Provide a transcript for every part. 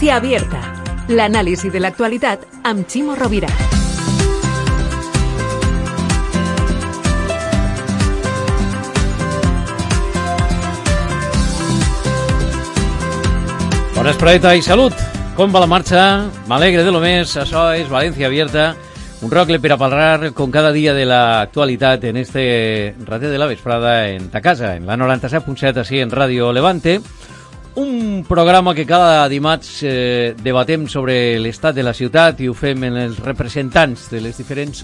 Valencia Abierta. L'anàlisi de l'actualitat amb Ximo Rovira. Bona espreta i salut. Com va la marxa? M'alegre de lo més. Això és València Abierta. Un rocle per a parlar com cada dia de l'actualitat en este rater de la vesprada en ta casa, en la 97.7, així en Ràdio Levante. Un programa que cada dimarts eh, debatem sobre l'estat de la ciutat i ho fem en els representants de les diferents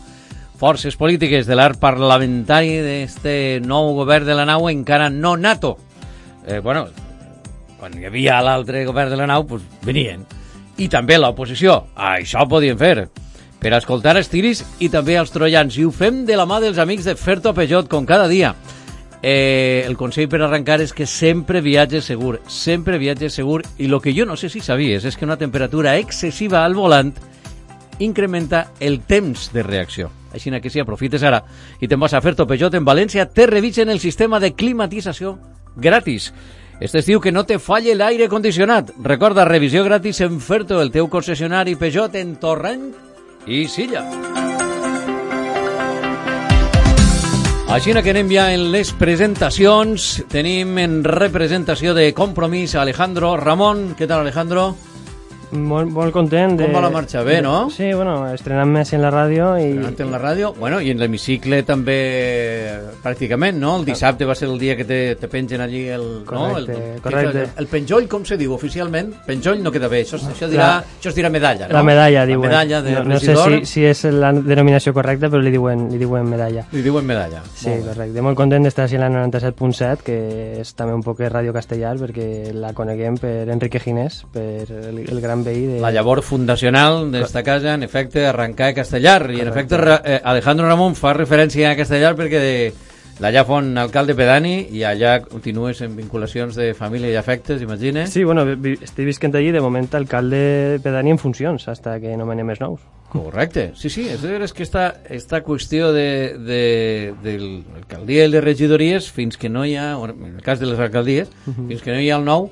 forces polítiques de l'art parlamentari d'este nou govern de la nau encara no nato. Eh, bueno, quan hi havia l'altre govern de la nau, pues, venien. I també l'oposició. Això podien fer. Per escoltar els tiris i també els troians. I ho fem de la mà dels amics de Ferto Peugeot, com cada dia. Eh, el consell per arrencar és que sempre viatge segur, sempre viatge segur. I el que jo no sé si sabies és que una temperatura excessiva al volant incrementa el temps de reacció. Així que si aprofites ara i te'n vas a Ferto Peugeot en València, te revisen el sistema de climatització gratis. Este estiu que no te falle l'aire condicionat. Recorda, revisió gratis en Ferto, el teu concessionari Peugeot en Torrent i Silla. Així que anem ja en les presentacions. Tenim en representació de compromís Alejandro Ramon. Què tal, Alejandro? Molt, molt content. Com va la marxa? Bé, no? Sí, bueno, estrenant més en la ràdio. I... Estrenant en la ràdio, bueno, i en l'hemicicle també pràcticament, no? El dissabte va ser el dia que te, te pengen allí el... Correcte, no? el, correcte. El, el penjoll, com se diu oficialment? Penjoll no queda bé, això, això, dirà, La- això es dirà medalla, no? La medalla, la diuen. medalla de no, no sé si, si és la denominació correcta, però li diuen, li diuen medalla. li diuen medalla. Sí, Molt correcte. Molt content d'estar així en la 97.7, que és també un poc ràdio castellar, perquè la coneguem per Enrique Ginés, per el, el gran veí de... La llavor fundacional d'esta casa, en efecte, arrencar a Castellar. I, en efecte, eh, Alejandro Ramon fa referència a Castellar perquè d'allà fon alcalde pedani i allà continues en vinculacions de família i afectes, imagines? Sí, bueno, vi- estic visquent allí, de moment, alcalde pedani en funcions, hasta que nomenem els nous. Correcte, sí, sí, és, és que esta, esta qüestió de, de, de l'alcaldia i les regidories, fins que no hi ha, en el cas de les alcaldies, fins que no hi ha el nou,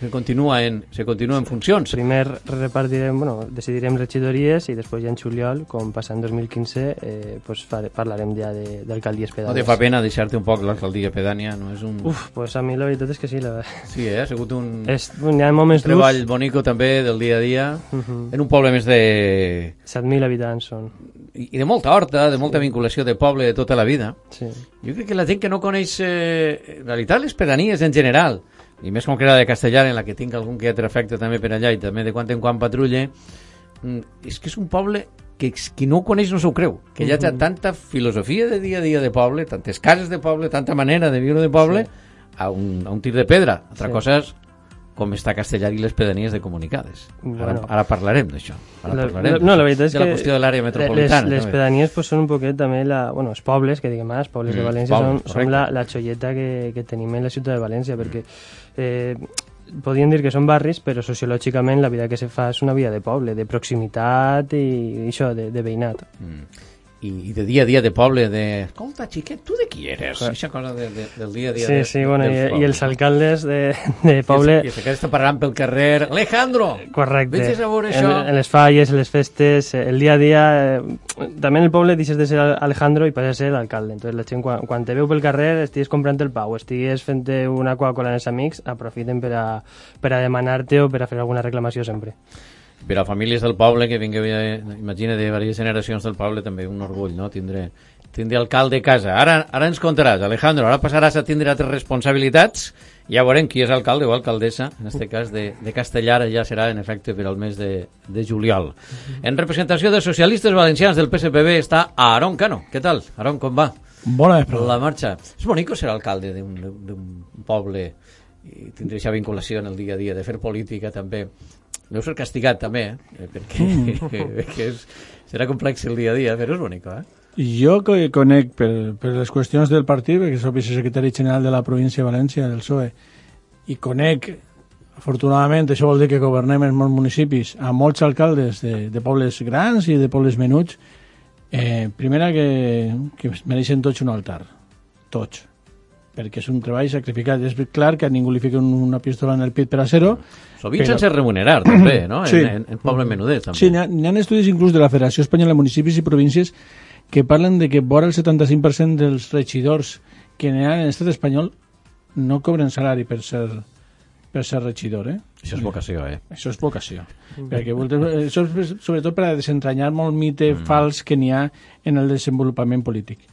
se continua en, se continua en funcions. Primer repartirem, bueno, decidirem regidories i després ja en juliol, com passa en 2015, eh, pues fare, parlarem ja d'alcaldies No pedànies. te fa pena deixar-te un poc l'alcaldia pedània, no és un... Uf, pues a mi la veritat és que sí. La... Sí, eh? ha sigut un... És, hi ha moments treball durs. bonico també del dia a dia Mhm. en un poble més de... 7.000 habitants són. i de molta horta, de molta vinculació de poble de tota la vida Sí. jo crec que la gent que no coneix eh, en realitat les pedanies en general i més concreta de Castellar en la que tinc algun que altre efecte també per allà i també de quan en quan patrulle mm, és que és un poble que qui no ho coneix no s'ho creu que hi ha Mhm. tanta filosofia de dia a dia de poble, tantes cases de poble tanta manera de viure de poble a, un, a un tir de pedra altra Sí. cosa és com està Castellar i les pedanies de comunicades. Ara, Bueno. ara parlarem d'això. Ara La, parlarem la, no, la veritat és de que la qüestió de l'àrea metropolitana. les, les pedanies pues, són un poquet també la, bueno, els pobles, que diguem els pobles Mm, de València pobles, són, són la, la xolleta que, que tenim en la ciutat de València perquè eh, podríem dir que són barris però sociològicament la vida que se fa és una vida de poble, de proximitat i, i això, de, de veïnat Mm. I, I de dia a dia de poble, de... Escolta, xiquet, tu de qui eres? Aquesta cosa de, de, del dia a dia sí, de, sí, bueno, dels i, i pobles. els alcaldes de, de poble I els que està parlant pel carrer. Alejandro! Correcte. Vés a veure en, això. en les falles, en les festes, eh, el dia a dia... Eh, també en el poble deixes de ser Alejandro i passes a ser l'alcalde. Entonces la gent, quan, quan te veu pel carrer, estigues comprant el pau, estigues fent una Coca-Cola amb els amics, aprofiten per a, per a demanar-te o per a fer alguna reclamació sempre. Per a famílies del poble que vinga, imagina, de diverses generacions del poble, també un orgull, no?, tindre, tindre alcalde a casa. Ara, ara ens contaràs, Alejandro, ara passaràs a tindre altres responsabilitats, ja veurem qui és alcalde o alcaldessa, en aquest cas de, de Castellar, ja serà en efecte per al mes de, de juliol. En representació de socialistes valencians del PSPB està Aaron Cano. Què tal, Aaron, com va? Bona vesprada. La marxa. És bonic ser alcalde d'un poble i tindre aquesta vinculació en el dia a dia, de fer política també. Deu ser castigat també, eh? perquè, mm. perquè és, serà complex el dia a dia, però és bonic, eh? Jo que conec per, per les qüestions del partit, perquè soc vicesecretari general de la província de València, del PSOE, i conec, afortunadament, això vol dir que governem en molts municipis, a molts alcaldes de, de pobles grans i de pobles menuts, eh, primera que, que mereixen tots un altar, tots perquè és un treball sacrificat. És clar que a ningú li fica una pistola en el pit per a ser-ho. Sovint però... sense remunerar, també, no? Sí. En, en, en poble menuders, també. Sí, n'hi ha, ha estudis inclús de la Federació Espanyola de Municipis i Províncies que parlen de que vora el 75% dels regidors que n'hi ha en l'estat espanyol no cobren salari per ser per ser regidor, eh? Això és vocació, eh? Això és vocació. Mm. Perquè, això és sobretot per a desentranyar molt mite mm. fals que n'hi ha en el desenvolupament polític.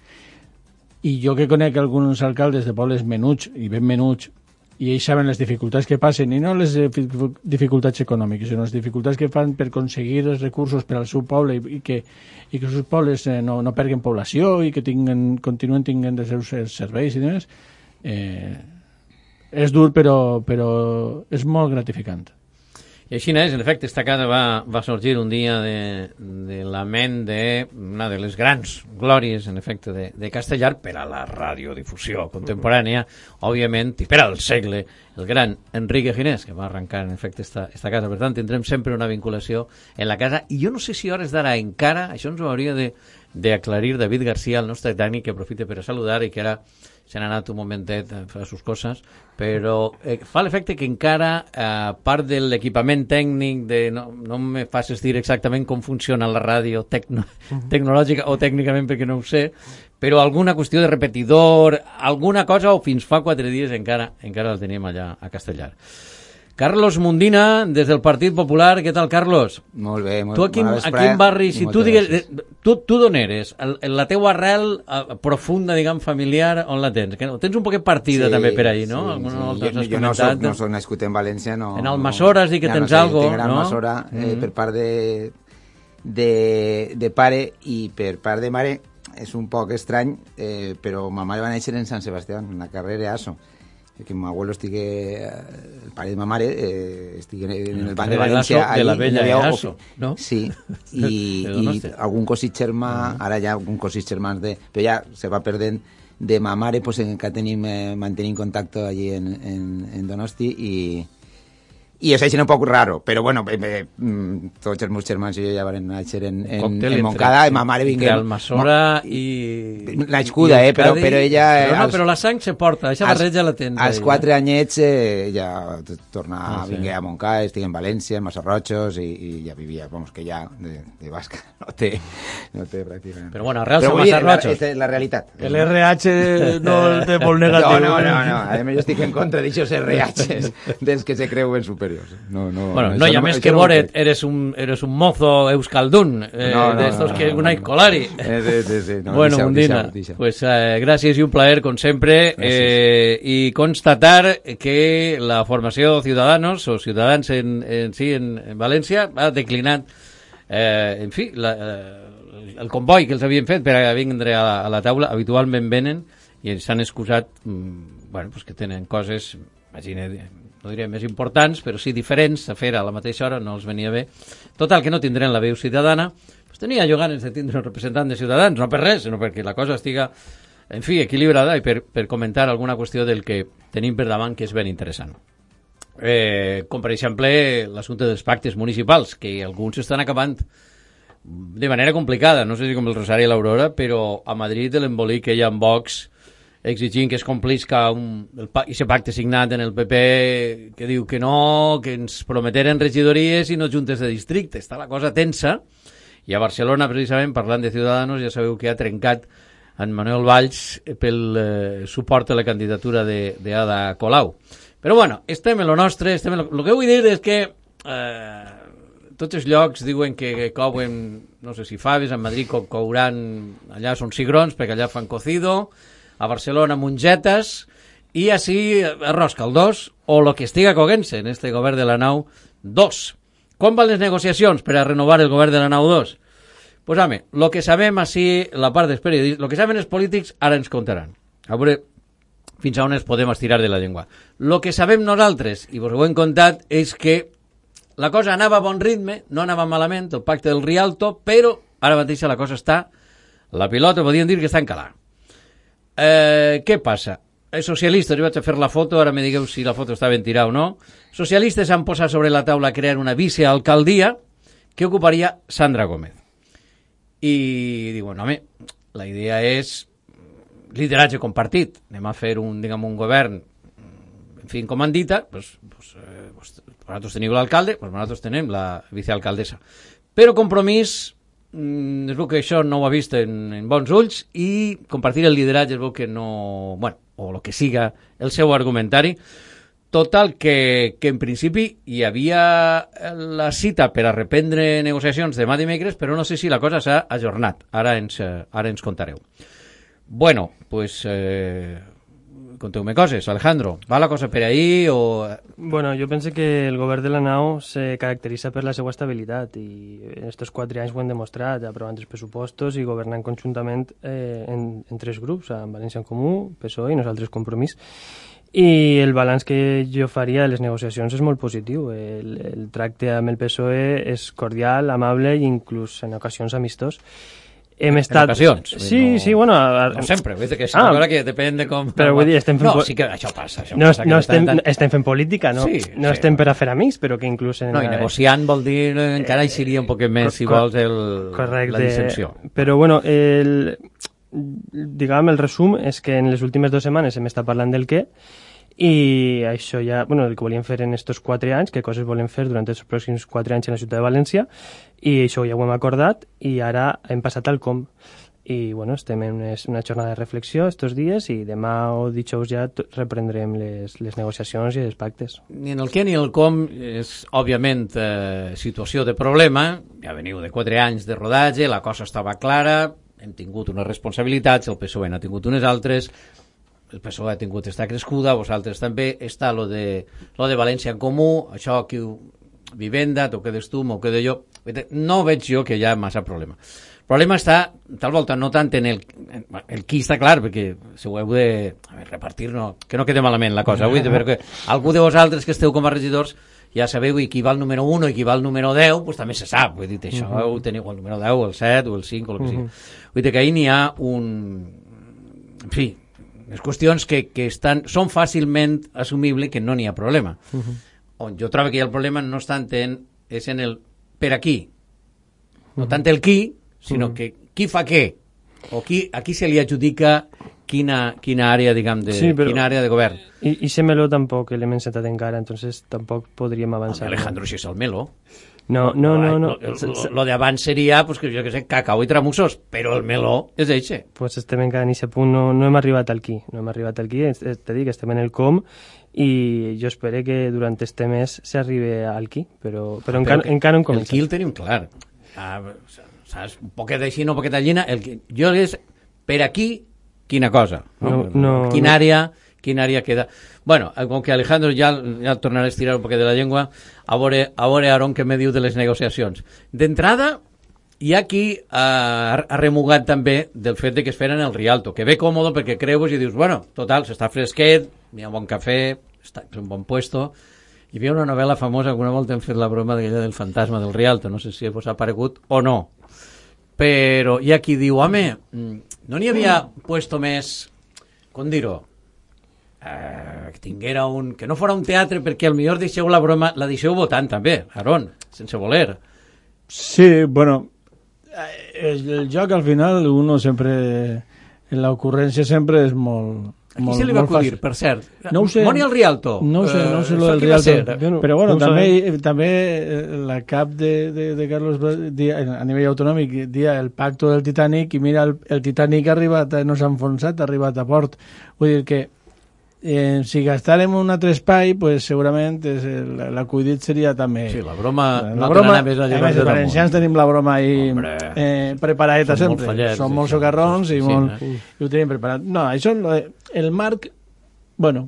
I jo que conec alguns alcaldes de pobles menuts i ben menuts i ells saben les dificultats que passen i no les dificultats econòmiques, sinó les dificultats que fan per aconseguir els recursos per al seu poble i, i que, i que els seus pobles eh, no, no perguen població i que tinguen, continuen tinguent els seus serveis i demés, eh, és dur però, però és molt gratificant. I així és, en efecte, esta casa va, va sorgir un dia de, de la ment d'una de les grans glòries, en efecte, de, de Castellar per a la radiodifusió contemporània, òbviament, i per al segle, el gran Enrique Ginés, que va arrencar, en efecte, esta, esta casa. Per tant, tindrem sempre una vinculació en la casa, i jo no sé si hores d'ara encara, això ens ho hauria d'aclarir David García, el nostre tècnic, que aprofita per a saludar i que era se n'ha anat un momentet a fer sus coses, però eh, fa l'efecte que encara, eh, part de l'equipament tècnic, de, no, no me facis dir exactament com funciona la ràdio tecno, tecnològica o tècnicament perquè no ho sé, però alguna qüestió de repetidor, alguna cosa, o fins fa quatre dies encara encara el tenim allà a Castellar. Carlos Mundina, des del Partit Popular. Què tal, Carlos? Molt bé, molt Tu a quin, a quin barri, si tu digues... Tu, tu d'on eres? La teua arrel uh, profunda, diguem, familiar, on la tens? Que, tens un poquet partida sí, també per ahí, no? Sí, sí. Jo, jo no, soc, no soc nascut en València, no... En Almassora has dit que ja tens no sé, algo, no? Almassora, eh, mm -hmm. per part de, de, de pare i per part de mare és un poc estrany, eh, però ma mare va néixer en Sant Sebastià, en la carrera ASO que mi abuelo estigui, el pare de ma mare, eh, estigui en el banc de València. De la vella Easo, no? Sí, i, i algun cosit germà, uh -huh. ara ja algun cosit germans de... Però ja se va perdent de ma mare, pues, que tenim, eh, mantenim contacte allí en, en, en Donosti i, i és així un poc raro, però bueno, eh, eh, mm, tots els meus germans i jo ja van néixer en, en, en Montcada, i ma mare vingué... Entre Almassora i... Nascuda, eh, però, però ella... Però, no, als, però la sang se porta, aquesta barreja la tens. Als quatre eh? anyets eh, ja torna, ah, sí. vingué a Montcada, estic en València, en Massarrotxos, i, i ja vivia, vamos, que ja de, de basca no té, no té pràcticament. Però bueno, arrels a Massarrotxos. La, la realitat. El RH no el té molt negatiu. No, no, no, no. a més jo estic en contra d'aixòs RHs dels que se creuen superiors superiors. No, no, bueno, no, ya mes que Boret, eres un, eres un mozo euskaldún, eh, no, no, de estos no, que no, una colari. Eh, sí, sí, sí, no, bueno, deixau, Mundina, deixau, deixau. pues eh, gràcies i un plaer, com sempre, eh, i constatar que la formació Ciudadanos, o Ciutadans en, en sí, en, en València, ha declinat, eh, en fi, la, eh, el comboi que els havien fet per a vindre a la, a la taula, habitualment venen i s'han excusat, mm, bueno, pues que tenen coses, imagina, no diré més importants, però sí diferents, a fer a la mateixa hora no els venia bé. Total, que no tindrem la veu ciutadana, pues tenia jo ganes de tindre un representant de Ciutadans, no per res, sinó perquè la cosa estiga, en fi, equilibrada i per, per comentar alguna qüestió del que tenim per davant que és ben interessant. Eh, com per exemple l'assumpte dels pactes municipals, que alguns estan acabant de manera complicada, no sé si com el Rosari i l'Aurora, però a Madrid l'embolic que hi ha en Vox exigint que es complisca un, el, aquest pacte signat en el PP que diu que no, que ens prometeren regidories i no juntes de districte. Està la cosa tensa. I a Barcelona, precisament, parlant de Ciudadanos, ja sabeu que ha trencat en Manuel Valls pel eh, suport a la candidatura d'Ada Colau. Però bueno, estem en lo nostre, estem en lo... lo que vull dir és que eh, tots els llocs diuen que couen, no sé si faves, a Madrid co couran, allà són cigrons, perquè allà fan cocido, a Barcelona mongetes, i així arròs caldós, o lo que estiga coguent-se en este govern de la nau 2. Com van les negociacions per a renovar el govern de la nau 2? Pues home, lo que sabem així, la part dels periodistes, lo que saben els polítics, ara ens contaran. A veure fins a on ens podem estirar de la llengua. Lo que sabem nosaltres, i vos ho hem contat, és que la cosa anava a bon ritme, no anava malament, el pacte del Rialto, però ara mateix la cosa està... La pilota podríem dir que està en calar. Eh, què passa? Els socialistes, jo vaig a fer la foto, ara me digueu si la foto està ben tirada o no. Socialistes han posat sobre la taula crear una vicealcaldia que ocuparia Sandra Gómez. I diuen, home, la idea és lideratge compartit. Anem a fer un, diguem, un govern en fi, com han dit, pues, pues, eh, vosaltres teniu l'alcalde, pues nosaltres tenem la vicealcaldessa. Però compromís, mm, es veu que això no ho ha vist en, en bons ulls i compartir el lideratge es veu que no... Bueno, o el que siga el seu argumentari. Total, que, que en principi hi havia la cita per a reprendre negociacions demà dimecres, però no sé si la cosa s'ha ajornat. Ara ens, ara ens contareu. Bueno, pues eh, conteu-me coses, Alejandro. Va la cosa per ahí o...? Bueno, jo penso que el govern de la nau se caracteritza per la seva estabilitat i en aquests quatre anys ho hem demostrat, aprovant els pressupostos i governant conjuntament eh, en, en tres grups, en València en Comú, PSOE i nosaltres Compromís. I el balanç que jo faria de les negociacions és molt positiu. El, el tracte amb el PSOE és cordial, amable i inclús en ocasions amistós hem estat... En ocasions. Sí, no, sí, bueno... A... No sempre, vull dir que és ah, una que depèn de com... Però vull dir, estem fent... No, sí que això passa. Això no, passa no estem, tant... estem fent política, no? Sí, no sí. estem per a fer amics, però que inclús... En no, i negociant vol dir, encara hi seria un poc més, si vols, el, correcte. la dissensió. Però, bueno, el, diguem, el resum és que en les últimes dues setmanes hem estat parlant del què, i això ja, bueno, el que volíem fer en estos quatre anys, què coses volem fer durant els pròxims quatre anys en la ciutat de València, i això ja ho hem acordat, i ara hem passat al com i bueno, estem en una jornada de reflexió estos dies i demà o dijous ja reprendrem les, les negociacions i els pactes. Ni en el què ni el com és, òbviament, eh, situació de problema. Ja veniu de quatre anys de rodatge, la cosa estava clara, hem tingut unes responsabilitats, el PSOE n'ha tingut unes altres, el PSOE ha tingut esta crescuda, vosaltres també, està lo de, lo de València en Comú, això que vivenda, t'ho quedes tu, m'ho quedo jo. No veig jo que hi ha massa problema. El problema està, tal volta, no tant en el... En, el qui està clar, perquè si ho heu de a veure, repartir, no, que no quede malament la cosa. Vull dir, perquè algú de vosaltres que esteu com a regidors ja sabeu i qui va el número 1 i qui va el número 10, pues també se sap. Vull dir, això uh -huh. ho teniu el número 10, el 7 o el 5 o el que uh -huh. sigui. Vull dir que ahir n'hi ha un... En fi, les qüestions que, que estan, són fàcilment assumibles que no n'hi ha problema. Uh -huh. On jo trobo que hi ha el problema no és tant en, és en el per aquí, no tant el qui, sinó que qui fa què o qui, a qui se li adjudica quina, quina àrea, diguem, de, sí, però, quina àrea de govern. I, i se meló tampoc l'hem encetat encara, entonces tampoc podríem avançar. Home, Alejandro, si és el meló. No, no, no. no. Lo, lo d'abans seria, pues, que jo que sé, cacau i tramussos, però el meló és eixe. Pues estem encara en aquest punt, no, no hem arribat al qui, no hem arribat al qui, te dic, estem en el com, i jo espero que durant este mes s'arribe al qui, però, però, ah, però encara, encara no hem començat. El qui el tenim clar. Ah, saps? Un poquet així, no un poquet d'allina. El que, jo és per aquí, quina cosa. No, no, quina no. Quina àrea queda... Bueno, com que Alejandro ja, ja tornarà a estirar un poquet de la llengua, a veure, a veure Aaron què me diu de les negociacions. D'entrada, hi ha qui ha, ha remugat també del fet de que es feren el Rialto, que ve còmode perquè creus i dius, bueno, total, s'està fresquet, hi ha un bon cafè, està, és un bon puesto, hi havia una novel·la famosa, alguna volta hem fet la broma d'aquella del fantasma del Rialto, no sé si vos ha aparegut o no, però hi ha qui diu, home, mm, no n'hi havia puesto més, com dir-ho, eh, que tinguera un... que no fora un teatre perquè al millor deixeu la broma, la deixeu votant també, Aaron, sense voler. Sí, bueno, eh, el, el joc al final uno sempre, la ocurrència sempre és molt, a qui se li va acudir, per cert? No ho sé. Moni el Rialto. No ho sé, no sé lo del Rialto. Però bueno, no també, eh, també eh, la cap de, de, de Carlos dia, a nivell autonòmic dia el pacto del Titanic i mira, el, el Titanic ha arribat, no s'ha enfonsat, ha arribat a port. Vull dir que eh, si gastàrem un altre espai, pues, segurament és, la, l'acudit seria també... Sí, la broma... La no broma, més a a més, els valencians tenim la broma ahí Hombre. eh, preparadeta Som molt sempre. fallers, Som sí, molt sí. socarrons Sí, i, sí, molt, eh? i ho tenim preparat. No, això, el marc, bueno,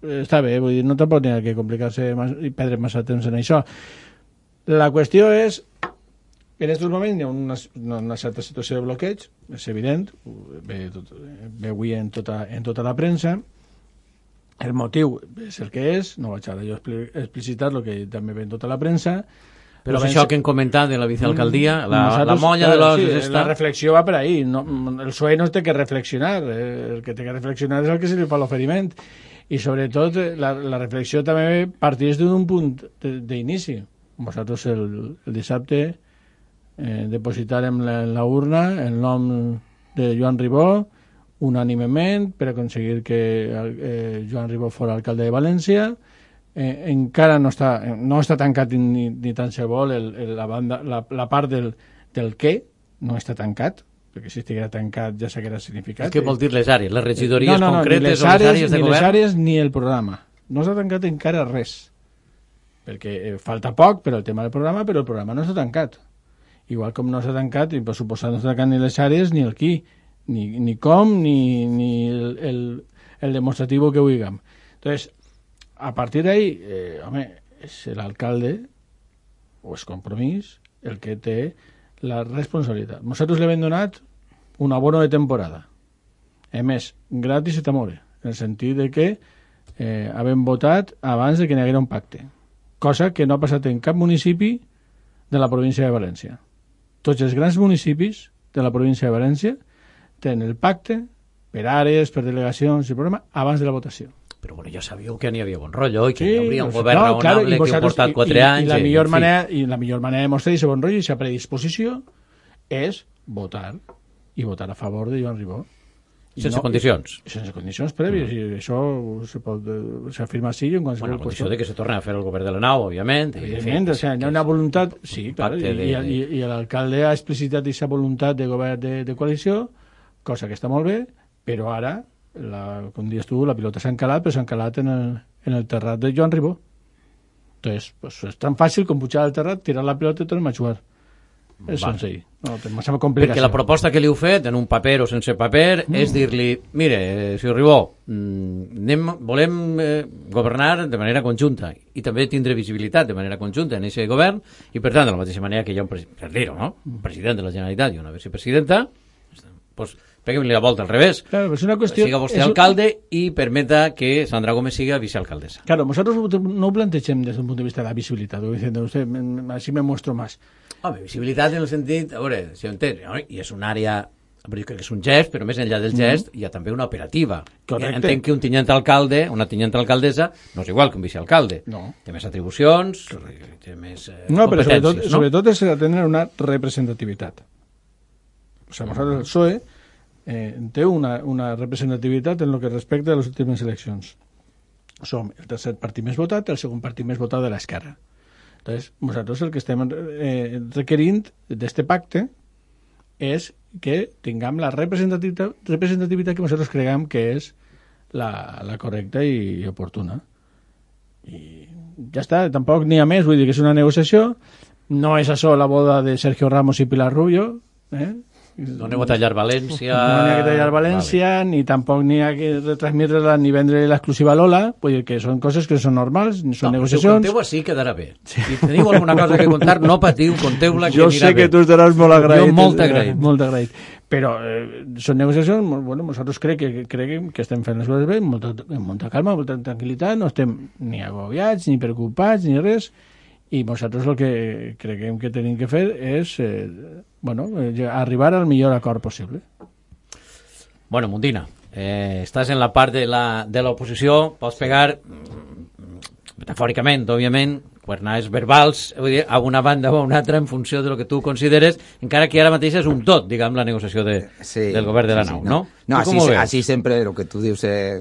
eh, està bé, vull dir, no tampoc n'hi ha que complicar-se i perdre massa temps en això. La qüestió és en aquests moments hi ha una, una, certa situació de bloqueig, és evident, ve, tot, ve avui en tota, en tota la premsa, el motiu és el que és, no vaig ara jo expli- explicitar el que també ve en tota la premsa, Però és això que hem comentat de la vicealcaldia, la, la Nosaltres, molla de l'os sí, és esta... La reflexió va per ahí. No, el PSOE no té que reflexionar. El que té que reflexionar és el que se li fa l'oferiment. I sobretot eh, la, la reflexió també parteix d'un punt de- d'inici. Nosaltres el, el dissabte eh, depositarem la, en la urna el nom de Joan Ribó unànimement per aconseguir que eh, Joan Ribó fos alcalde de València eh, encara no està, no està tancat ni, ni tan se vol el, el, la, banda, la, la part del, del què no està tancat perquè si estiguera tancat ja s'haguera significat Què vol dir les àrees? Les regidories no, no, no, concretes les o les àrees, àrees de ni les govern? àrees ni el programa no s'ha tancat encara res perquè eh, falta poc per al tema del programa però el programa no està tancat igual com no s'ha tancat i per suposat no s'ha tancat ni les àrees ni el qui ni, ni com ni, ni el, el, el demostratiu que vulguem. Entonces a partir d'ahí eh, home, és l'alcalde o és compromís el que té la responsabilitat. Nosaltres li hem donat un abono de temporada. A més, gratis i tamore en el sentit de que eh, havem votat abans de que n'hi haguera un pacte cosa que no ha passat en cap municipi de la província de València. Tots els grans municipis de la província de València tenen el pacte per àrees, per delegacions i programa abans de la votació Però bueno, ja sabíeu que n'hi havia bon rotllo i que hi Sí, hauria un govern no, raonable claro, i que ha portat i- 4 i, anys... I la, eh, millor fi. manera, I la millor manera de mostrar aquest bon rotllo i aquesta predisposició és votar i votar a favor de Joan Ribó. I Sense condicions. I, sense condicions prèvies, i això se pot eh, s'afirma així en qualsevol Bueno, a condició de que se torni a fer el govern de la nau, òbviament. i, Evidentment, o sigui, hi ha una voluntat, sí, clar, i, de- i, i, i l'alcalde ha explicitat aquesta voluntat de govern de, de coalició, cosa que està molt bé, però ara, la, com dius tu, la pilota s'ha encalat, però s'ha encalat en el, en el terrat de Joan Ribó. Entonces, pues, és tan fàcil com pujar al terrat, tirar la pilota i tornar a jugar. És Vale. senzill. No, té massa complicació. Perquè la proposta que li heu fet, en un paper o sense paper, mm. és dir-li, mire, eh, senyor Ribó, mm, anem, volem eh, governar de manera conjunta i també tindre visibilitat de manera conjunta en aquest govern i, per tant, de la mateixa manera que hi ha un, per dir-ho, no? un president de la Generalitat i una vicepresidenta, pues, peguem-li la volta al revés. Claro, pues una qüestió... Siga vostè alcalde i permeta que Sandra Gómez siga vicealcaldessa. Claro, nosotros no ho plantegem des d'un punt de vista de la visibilitat, diciendo, usted, me- así me muestro más. Home, visibilitat en el sentit, a veure, si ho entens, no? i és una àrea però jo crec que és un gest, però més enllà del gest hi ha també una operativa. Correcte. Entenc que un tinent alcalde, una tinent alcaldessa, no és igual que un vicealcalde. No. Té més atribucions, té més eh, No, però sobretot, no? sobretot és tener una representativitat. O sea, nosaltres, el PSOE eh, té una, una representativitat en lo que respecta a les últimes eleccions. Som el tercer partit més votat, el segon partit més votat de l'esquerra. Entonces, nosaltres el que estem eh, requerint d'este pacte és que tinguem la representativitat, representativitat que nosaltres creguem que és la, la correcta i oportuna i ja està, tampoc n'hi ha més, vull dir que és una negociació, no és això la boda de Sergio Ramos i Pilar Rubio, eh? No anem a tallar València... no n'hi ha que tallar València, ni tampoc n'hi ha que retransmitre-la ni vendre l'exclusiva a Lola, vull dir que són coses que són normals, són No, si ho negociacions. conteu així quedarà bé. Si teniu alguna cosa que contar, no patiu, conteu-la que jo anirà sé que bé. tu estaràs molt agraït. Jo molt agraït. Molt agraït. Però eh, són negociacions, bueno, nosaltres crec que, creguem que estem fent les coses bé, amb molta, amb molta calma, amb molta tranquil·litat, no estem ni agobiats, ni preocupats, ni res, i nosaltres el que creguem que tenim que fer és eh, bueno, eh, arribar al millor acord possible. Bueno, Mundina, eh, estàs en la part de la de l'oposició, pots pegar, mm, metafòricament, òbviament, quernars verbals, vull dir, a una banda o a una altra en funció de lo que tu consideres, encara que ara mateix és un tot, diguem, la negociació de, sí, del govern de la sí, nau, sí, no? No, no així, així sempre el que tu dius eh,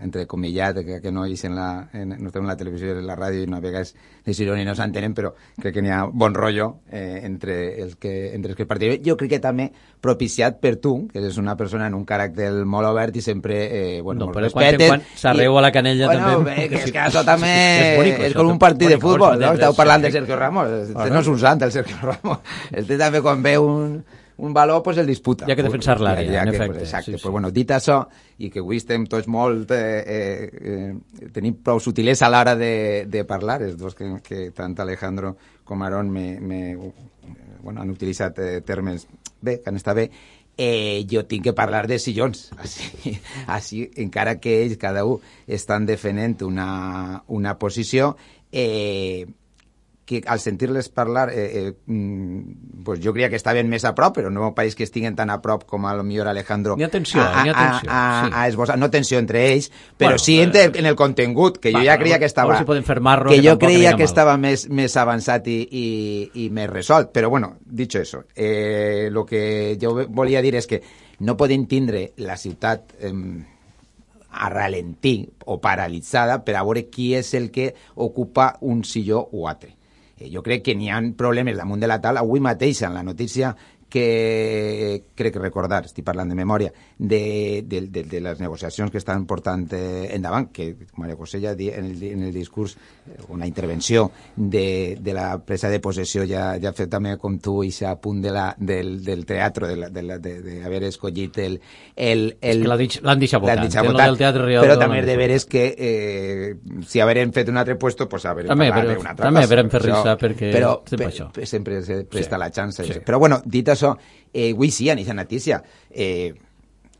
entre comillat, que, que no en la, en, no estem en la televisió i en la ràdio i no a vegades les ironia no s'entenen, però crec que n'hi ha bon rotllo eh, entre, els que, entre els que participen. Jo crec que també propiciat per tu, que és una persona en un caràcter molt obert i sempre, eh, bueno, no, però quan, quan s'arreu a la canella bueno, també. Bé, que és que això també és, és, bonico, és com un partit bonico, de futbol, no? Esteu parlant de Sergio Ramos, este no és un sant, el Sergio Ramos. Este també quan ve un un valor pues el disputa. Hi ha que defensar l'àrea, en que, efecte. Pues, exacte. Sí, sí. Pues, bueno, dit això, i que avui estem tots molt... Eh, eh, eh, tenim prou sutilesa a l'hora de, de parlar, els dos que, que tant Alejandro com Aaron me, me, bueno, han utilitzat eh, termes bé, que han estat bé, eh, jo tinc que parlar de sillons. Així, així encara que ells, cada un, estan defendent una, una posició, eh, que al sentir-les parlar eh, eh, mm, pues jo creia que estaven més a prop, però no pareix que estiguen tan a prop com a lo millor Alejandro N'hi ha tensió, a, ha tensió. A, a, sí. a esbosar, no tensió entre ells, però bueno, sí entre, en el contingut, que jo ja creia que estava... Si poden que, que jo creia que estava més, més avançat i, i, i més resolt. Però bueno, dicho eso, eh, lo que jo volia dir és que no poden tindre la ciutat... Eh, a ralentí o paralitzada per a veure qui és el que ocupa un silló o altre Eh, jo crec que n'hi ha problemes damunt de la taula. Avui mateix, en la notícia que crec recordar, estic parlant de memòria, de, de, de, de les negociacions que estan portant eh, endavant, que Maria José ja en el, en el discurs, eh, una intervenció de, de la presa de possessió ja, ja ha fet també com tu i a punt de la, del, del teatre, d'haver de, de, de, de escollit el... el, el l'han deixat votar, del teatre Rialto, però també de veres que eh, si haverem fet un altre puesto, pues haverem també, però, una altra també haverem fer risa perquè però, sempre, això. sempre se presta sí. la xança. Sí. Però bueno, dit això, això, eh, avui sí, en aquesta notícia, eh,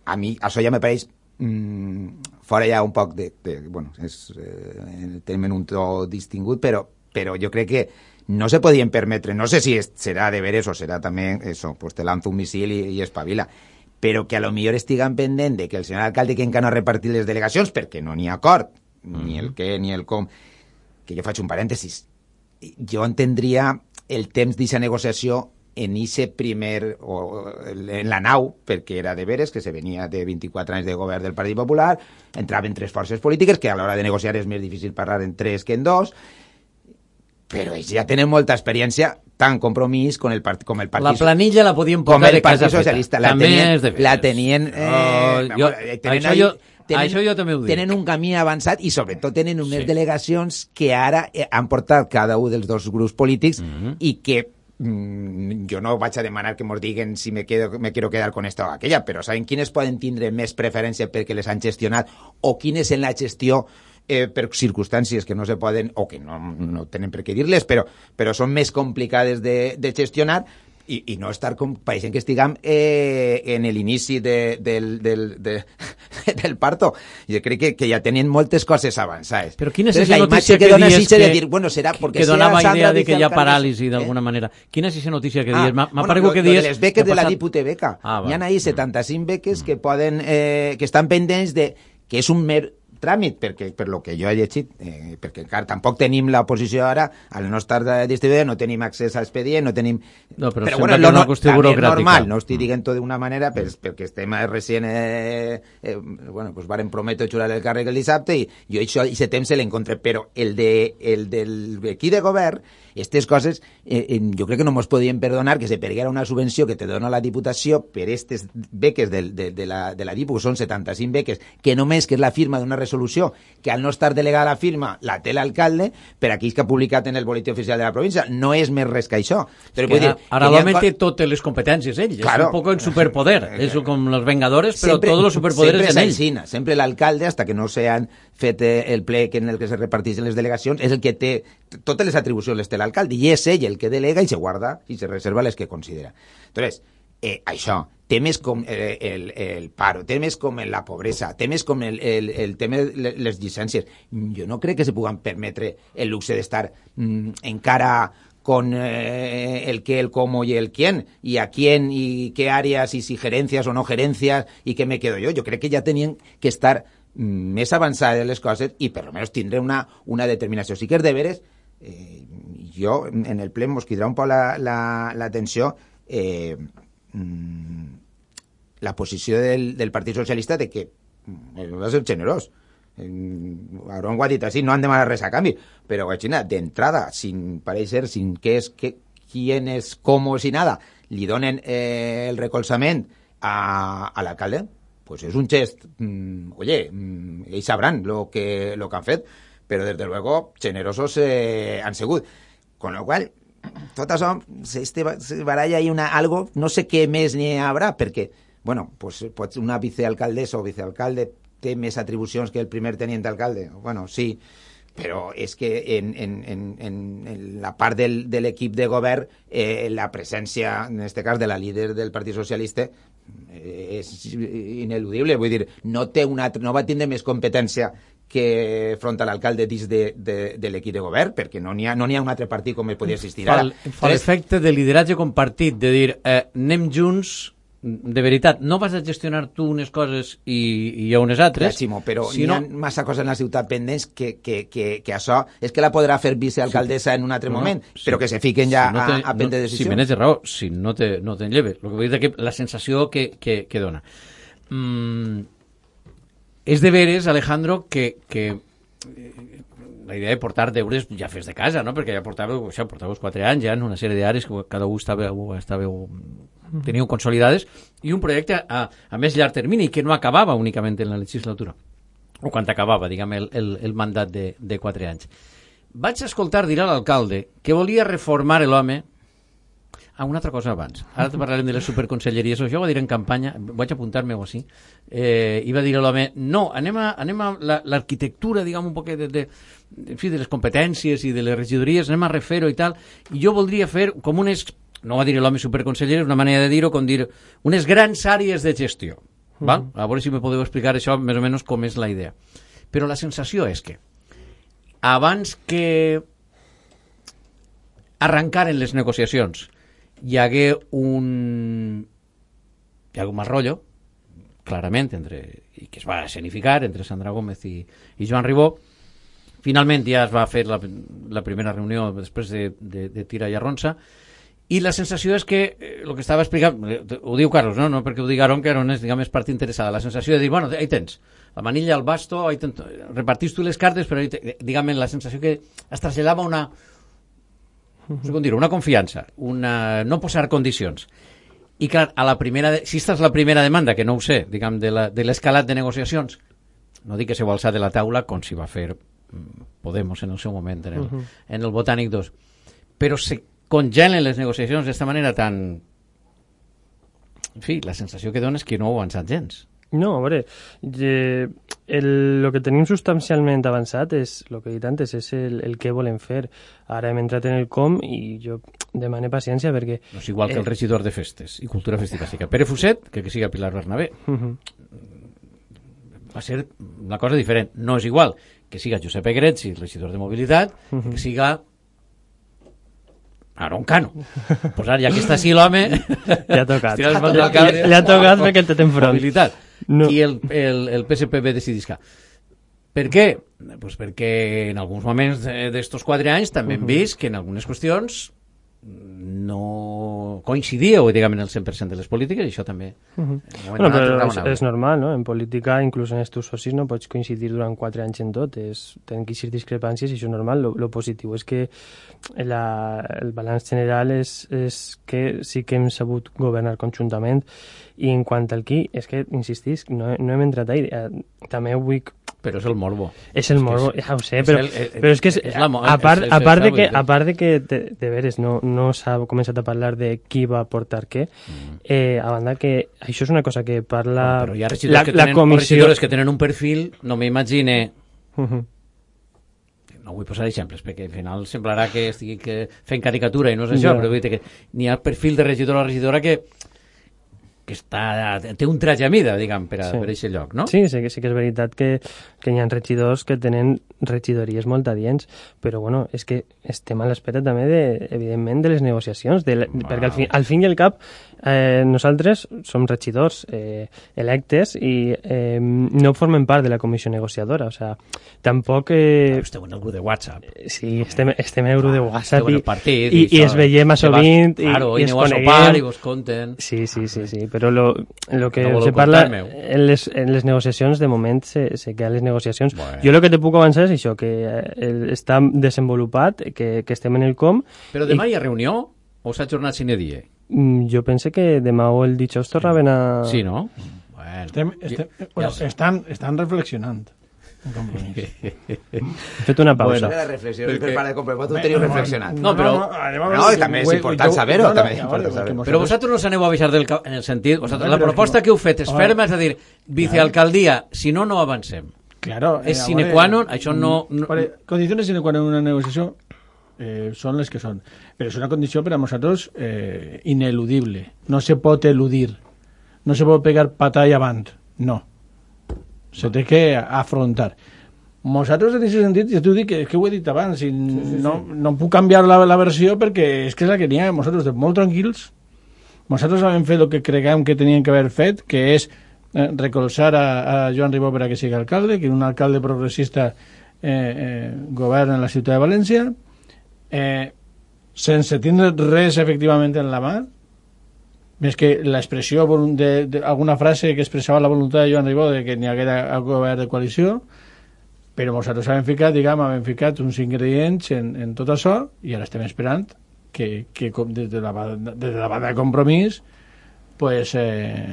a mi això ja me pareix mm, fora ja un poc de... de bueno, és, eh, tenen un to distingut, però, però jo crec que no se podien permetre, no sé si es, serà de veres o serà també, eso, pues te lanzo un misil i, i espavila, però que a lo millor estiguen pendent de que el senyor alcalde que encara no ha repartit les delegacions perquè no n'hi ha acord, ni el què ni el com, que jo faig un parèntesis, jo entendria el temps d'aquesta negociació en ese primer, o en la nau, perquè era de veres, que se venia de 24 anys de govern del Partit Popular, entraven tres forces polítiques, que a l'hora de negociar és més difícil parlar en tres que en dos, però ells ja tenen molta experiència tan compromís con el part, com el partit... La planilla la podien portar el Partit Socialista. La també tenien, és de la tenien... Eh, oh, jo, tenen això, jo, tenen, això jo també ho dic. Tenen un camí avançat i sobretot tenen unes sí. delegacions que ara eh, han portat cada un dels dos grups polítics mm -hmm. i que jo no vaig a demanar que mos diguen si me, quedo, me quiero quedar con esta o aquella, però saben quines poden tindre més preferència perquè les han gestionat o quines en la gestió eh, per circumstàncies que no se poden o que no, no tenen per què dir-les, però, però són més complicades de, de gestionar, i, i no estar com pareixent que estiguem eh, en l'inici de, del, del, de, del parto. Jo crec que, que ja tenen moltes coses avançades. Però quina és la notícia que, que dona que, de dir, bueno, serà porque que donava idea de que hi ha paràlisi d'alguna eh? manera. Quina és aquesta notícia que ah, dies? M'ha bueno, paregut que dies... De les beques de la Dipute Beca. Ah, Hi ha ahí 75 beques que poden, eh, que estan pendents de que és un mer tràmit, perquè per lo que jo he llegit, eh, perquè encara tampoc tenim la posició ara, al no estar distribuïda, no tenim accés a expedient, no tenim... No, però, però bueno, no, una qüestió burocràtica. normal, no estic dient-ho d'una manera, per, perquè estem recient, eh, eh, bueno, pues varen prometre jurar el càrrec el dissabte i jo això, i temps se l'encontre, però el, de, el del equip de govern aquestes coses eh, eh, jo crec que no ens podien perdonar que se perguera una subvenció que te dona la Diputació per aquestes beques de, de, de, la, de la Dipu, que són 75 beques, que només que és la firma d'una resolució, que al no estar delegada la firma la té l'alcalde, per aquí que ha publicat en el boletí oficial de la província. No és més res que això. Però que dir, ara l'home té totes les competències ell, claro. és un poc en superpoder, és com els Vengadores, però sempre, tots els superpoderes en ell. Sempre l'alcalde, hasta que no sean fet el ple en el que se reparteixen les delegacions, és el que té totes les atribucions les té l'alcalde, i és ell el que delega i se guarda i se reserva les que considera. Entonces, eh, això, temes com eh, el, el paro, temes com la pobresa, temes com el, el, el tema de les llicències. Jo no crec que se puguen permetre el luxe d'estar mm, encara con eh, el qué, el cómo y el quién, y a quién y qué áreas y si gerencias o no gerencias y qué me quedo yo. Yo creo que ya tenían que estar més avançades les coses i per almenys tindre una, una determinació. Sí que és de veres eh, jo, en el ple, mos cridarà un poc l'atenció la, la, eh, mm, la posició del, del Partit Socialista de que mm, va ser generós. Aaron ho ha dit així, no han demanat res a canvi, però Guachina, d'entrada, sin pareixer, sin què és, que, quién és, com i nada, li donen eh, el recolzament a, a l'alcalde, pues és un gest, mm, oye, mm, ells sabran lo que, lo que han fet, però des de luego generosos eh, han sigut. Con lo qual, tot això, este baralla hi una, algo, no sé què més n'hi haurà, perquè, bueno, pues, pot una vicealcaldessa o vicealcalde té més atribucions que el primer tenient d'alcalde. Bueno, sí, però és que en, en, en, en la part del, de l'equip de govern eh, la presència, en aquest cas, de la líder del Partit Socialista eh, és ineludible. Vull dir, no, té una, no va tindre més competència que front a l'alcalde dins de, de, de l'equip de govern, perquè no n'hi ha, no ha un altre partit com es podia assistir ara. Fa l'efecte de lideratge compartit, de dir, eh, anem junts, de veritat, no vas a gestionar tu unes coses i, i hi ha unes altres. Ximo, però sinó... n'hi ha massa coses en la ciutat pendents que, que, que, que això és que la podrà fer vicealcaldessa sí. en un altre no, moment, sí. però que se fiquen ja si no te, a, a prendre no, decisions. Si menys de raó, si no te, no te lleve. El que vull dir que la sensació que, que, que dona. Mm, és de veres, Alejandro, que, que eh, la idea de portar deures ja fes de casa, no? perquè ja portàveu, això, portàveu quatre anys ja en una sèrie d'àrees que cada un estàveu, estàveu teníeu consolidades, i un projecte a, a més llarg termini, que no acabava únicament en la legislatura, o quan acabava, diguem, el, el, el mandat de, de quatre anys. Vaig escoltar dir a l'alcalde que volia reformar l'home Ah, una altra cosa abans. Ara parlarem de les superconselleries. Ho va dir en campanya, vaig apuntar-me-ho així. Eh, I va dir a l'home, no, anem a, anem a l'arquitectura, la, diguem, un poc de, de, en fi, de les competències i de les regidories, anem a refer-ho i tal. I jo voldria fer com unes no va dir l'home superconseller, és una manera de dir-ho, com dir unes grans àrees de gestió. Mm. Val? A veure si me podeu explicar això més o menys com és la idea. Però la sensació és que abans que arrencaren les negociacions hi hagué un hi hagué un mal rotllo clarament entre, i que es va escenificar entre Sandra Gómez i, i Joan Ribó finalment ja es va fer la, la primera reunió després de, de, de tira i arronsa i la sensació és que eh, el que estava explicant, eh, ho diu Carlos, no, no perquè ho diguin que no és, diguem, és part interessada, la sensació de dir, bueno, ahí tens, la manilla, el basto, ahí tens, repartís tu les cartes, però, diguem, la sensació que es traslladava una, no sé com dir una confiança, una, no posar condicions. I clar, a la primera, de, si esta és la primera demanda, que no ho sé, diguem, de l'escalat de, de negociacions, no dic que se vol alçar de la taula com si va fer mm, Podemos en el seu moment en el, uh -huh. en el Botànic 2 però se congelen les negociacions d'esta manera tan... En fi, la sensació que dona és que no ho ha avançat gens. No, a veure, eh, el, el que tenim substancialment avançat és, el que he dit antes, és el, el que volem fer. Ara hem entrat en el com i jo demane paciència perquè... No és igual eh, que el regidor de festes i cultura festiva. que Pere Fuset que que siga Pilar Bernabé. Uh -huh. Va ser una cosa diferent. No és igual que siga Josep Egretzi, regidor de mobilitat, uh -huh. que siga Un cano. Pues ara, ja que està així l'home... Li ha tocat. Li, ha tocat perquè el té enfront. Mobilitat. No. I el, el, el PSPB decidisca. Per què? Pues perquè en alguns moments d'estos quatre anys també hem vist que en algunes qüestions no coincidíeu, diguem, en el 100% de les polítiques, i això també... Uh -huh. bueno, però és, és normal, no? En política, inclús en estos socis, no pots coincidir durant quatre anys en tot. És, tenen que ser discrepàncies i això és normal. Lo, lo positiu és que la, el balanç general és, és que sí que hem sabut governar conjuntament i en quant al qui, és que, insistís, no, no hem entrat ahí. Eh, també vull però és el morbo. És el morbo, és, ja ho sé, però, el, el, però és que és, és la, a, part, a, part de que, a part de que, de, de veres, no, no s'ha començat a parlar de qui va portar què, mm. eh, a banda que això és una cosa que parla no, però hi ha la, que tenen, la comissió... que tenen un perfil, no m'imagine... Uh -huh. No vull posar exemples, perquè al final semblarà que estigui que fent caricatura i no és això, ja. però vull dir que n'hi ha perfil de regidor o regidora que que està, té un traje a mida, diguem, per a, sí. per aquest lloc, no? Sí, sí, sí que és veritat que, que hi ha regidors que tenen regidories molt adients, però bueno, és que estem a l'espera també, de, evidentment, de les negociacions, de, la, wow. perquè al fin, al fin i al cap Eh, nosaltres som regidors eh, electes i eh, no formem part de la comissió negociadora, o sea, tampoc... Eh, esteu en el grup de WhatsApp. Sí, estem, estem en el grup de WhatsApp i, partit, i, i, i es veiem a sovint i, claro, i, i es coneguem. i vos conten. Sí, sí, sí, sí, però lo, lo que no se parla en les, en les negociacions, de moment se, se queden les negociacions. Bueno. Jo el que te puc avançar és això, que eh, està desenvolupat, que, que estem en el com... Però demà i... hi ha reunió o s'ha jornat sine die? Mm, jo pense que demà o el dijous tornaven a... Sí, no? Bueno, estem, estem, ja, bueno, ja estan, estan reflexionant. He fet una pausa. Bueno, la reflexió perquè... per part de comprar, tu teniu reflexionat. No, però... No, no, també és important saber-ho. també és important saber Però vosaltres no s'aneu a avisar del, en el sentit... Vosaltres, la proposta que heu fet és ferma, és a dir, vicealcaldia, si no, no avancem. Claro, és eh, sine qua non, això no... no... Condicions sine qua non una negociació eh, són les que són. Però és una condició per a nosaltres eh, ineludible. No se pot eludir. No se pot pegar patall avant. No. Se té que afrontar. Nosaltres, en aquest sentit, ja t'ho dic, que, que ho he dit abans, i sí, sí, no, sí. no puc canviar la, la versió perquè és que és la que n'hi ha. Nosaltres, molt tranquils, nosaltres vam fer el que creguem que tenien que haver fet, que és eh, recolzar a, a Joan Ribó per a que sigui alcalde, que un alcalde progressista eh, eh, governa en la ciutat de València, eh, sense tindre res efectivament en la mà, més que l'expressió d'alguna frase que expressava la voluntat de Joan Ribó de que n'hi haguera govern de coalició, però nosaltres hem ficat, diguem, hem ficat uns ingredients en, en tot això i ara estem esperant que, que com des de la, des de la banda de compromís pues, eh,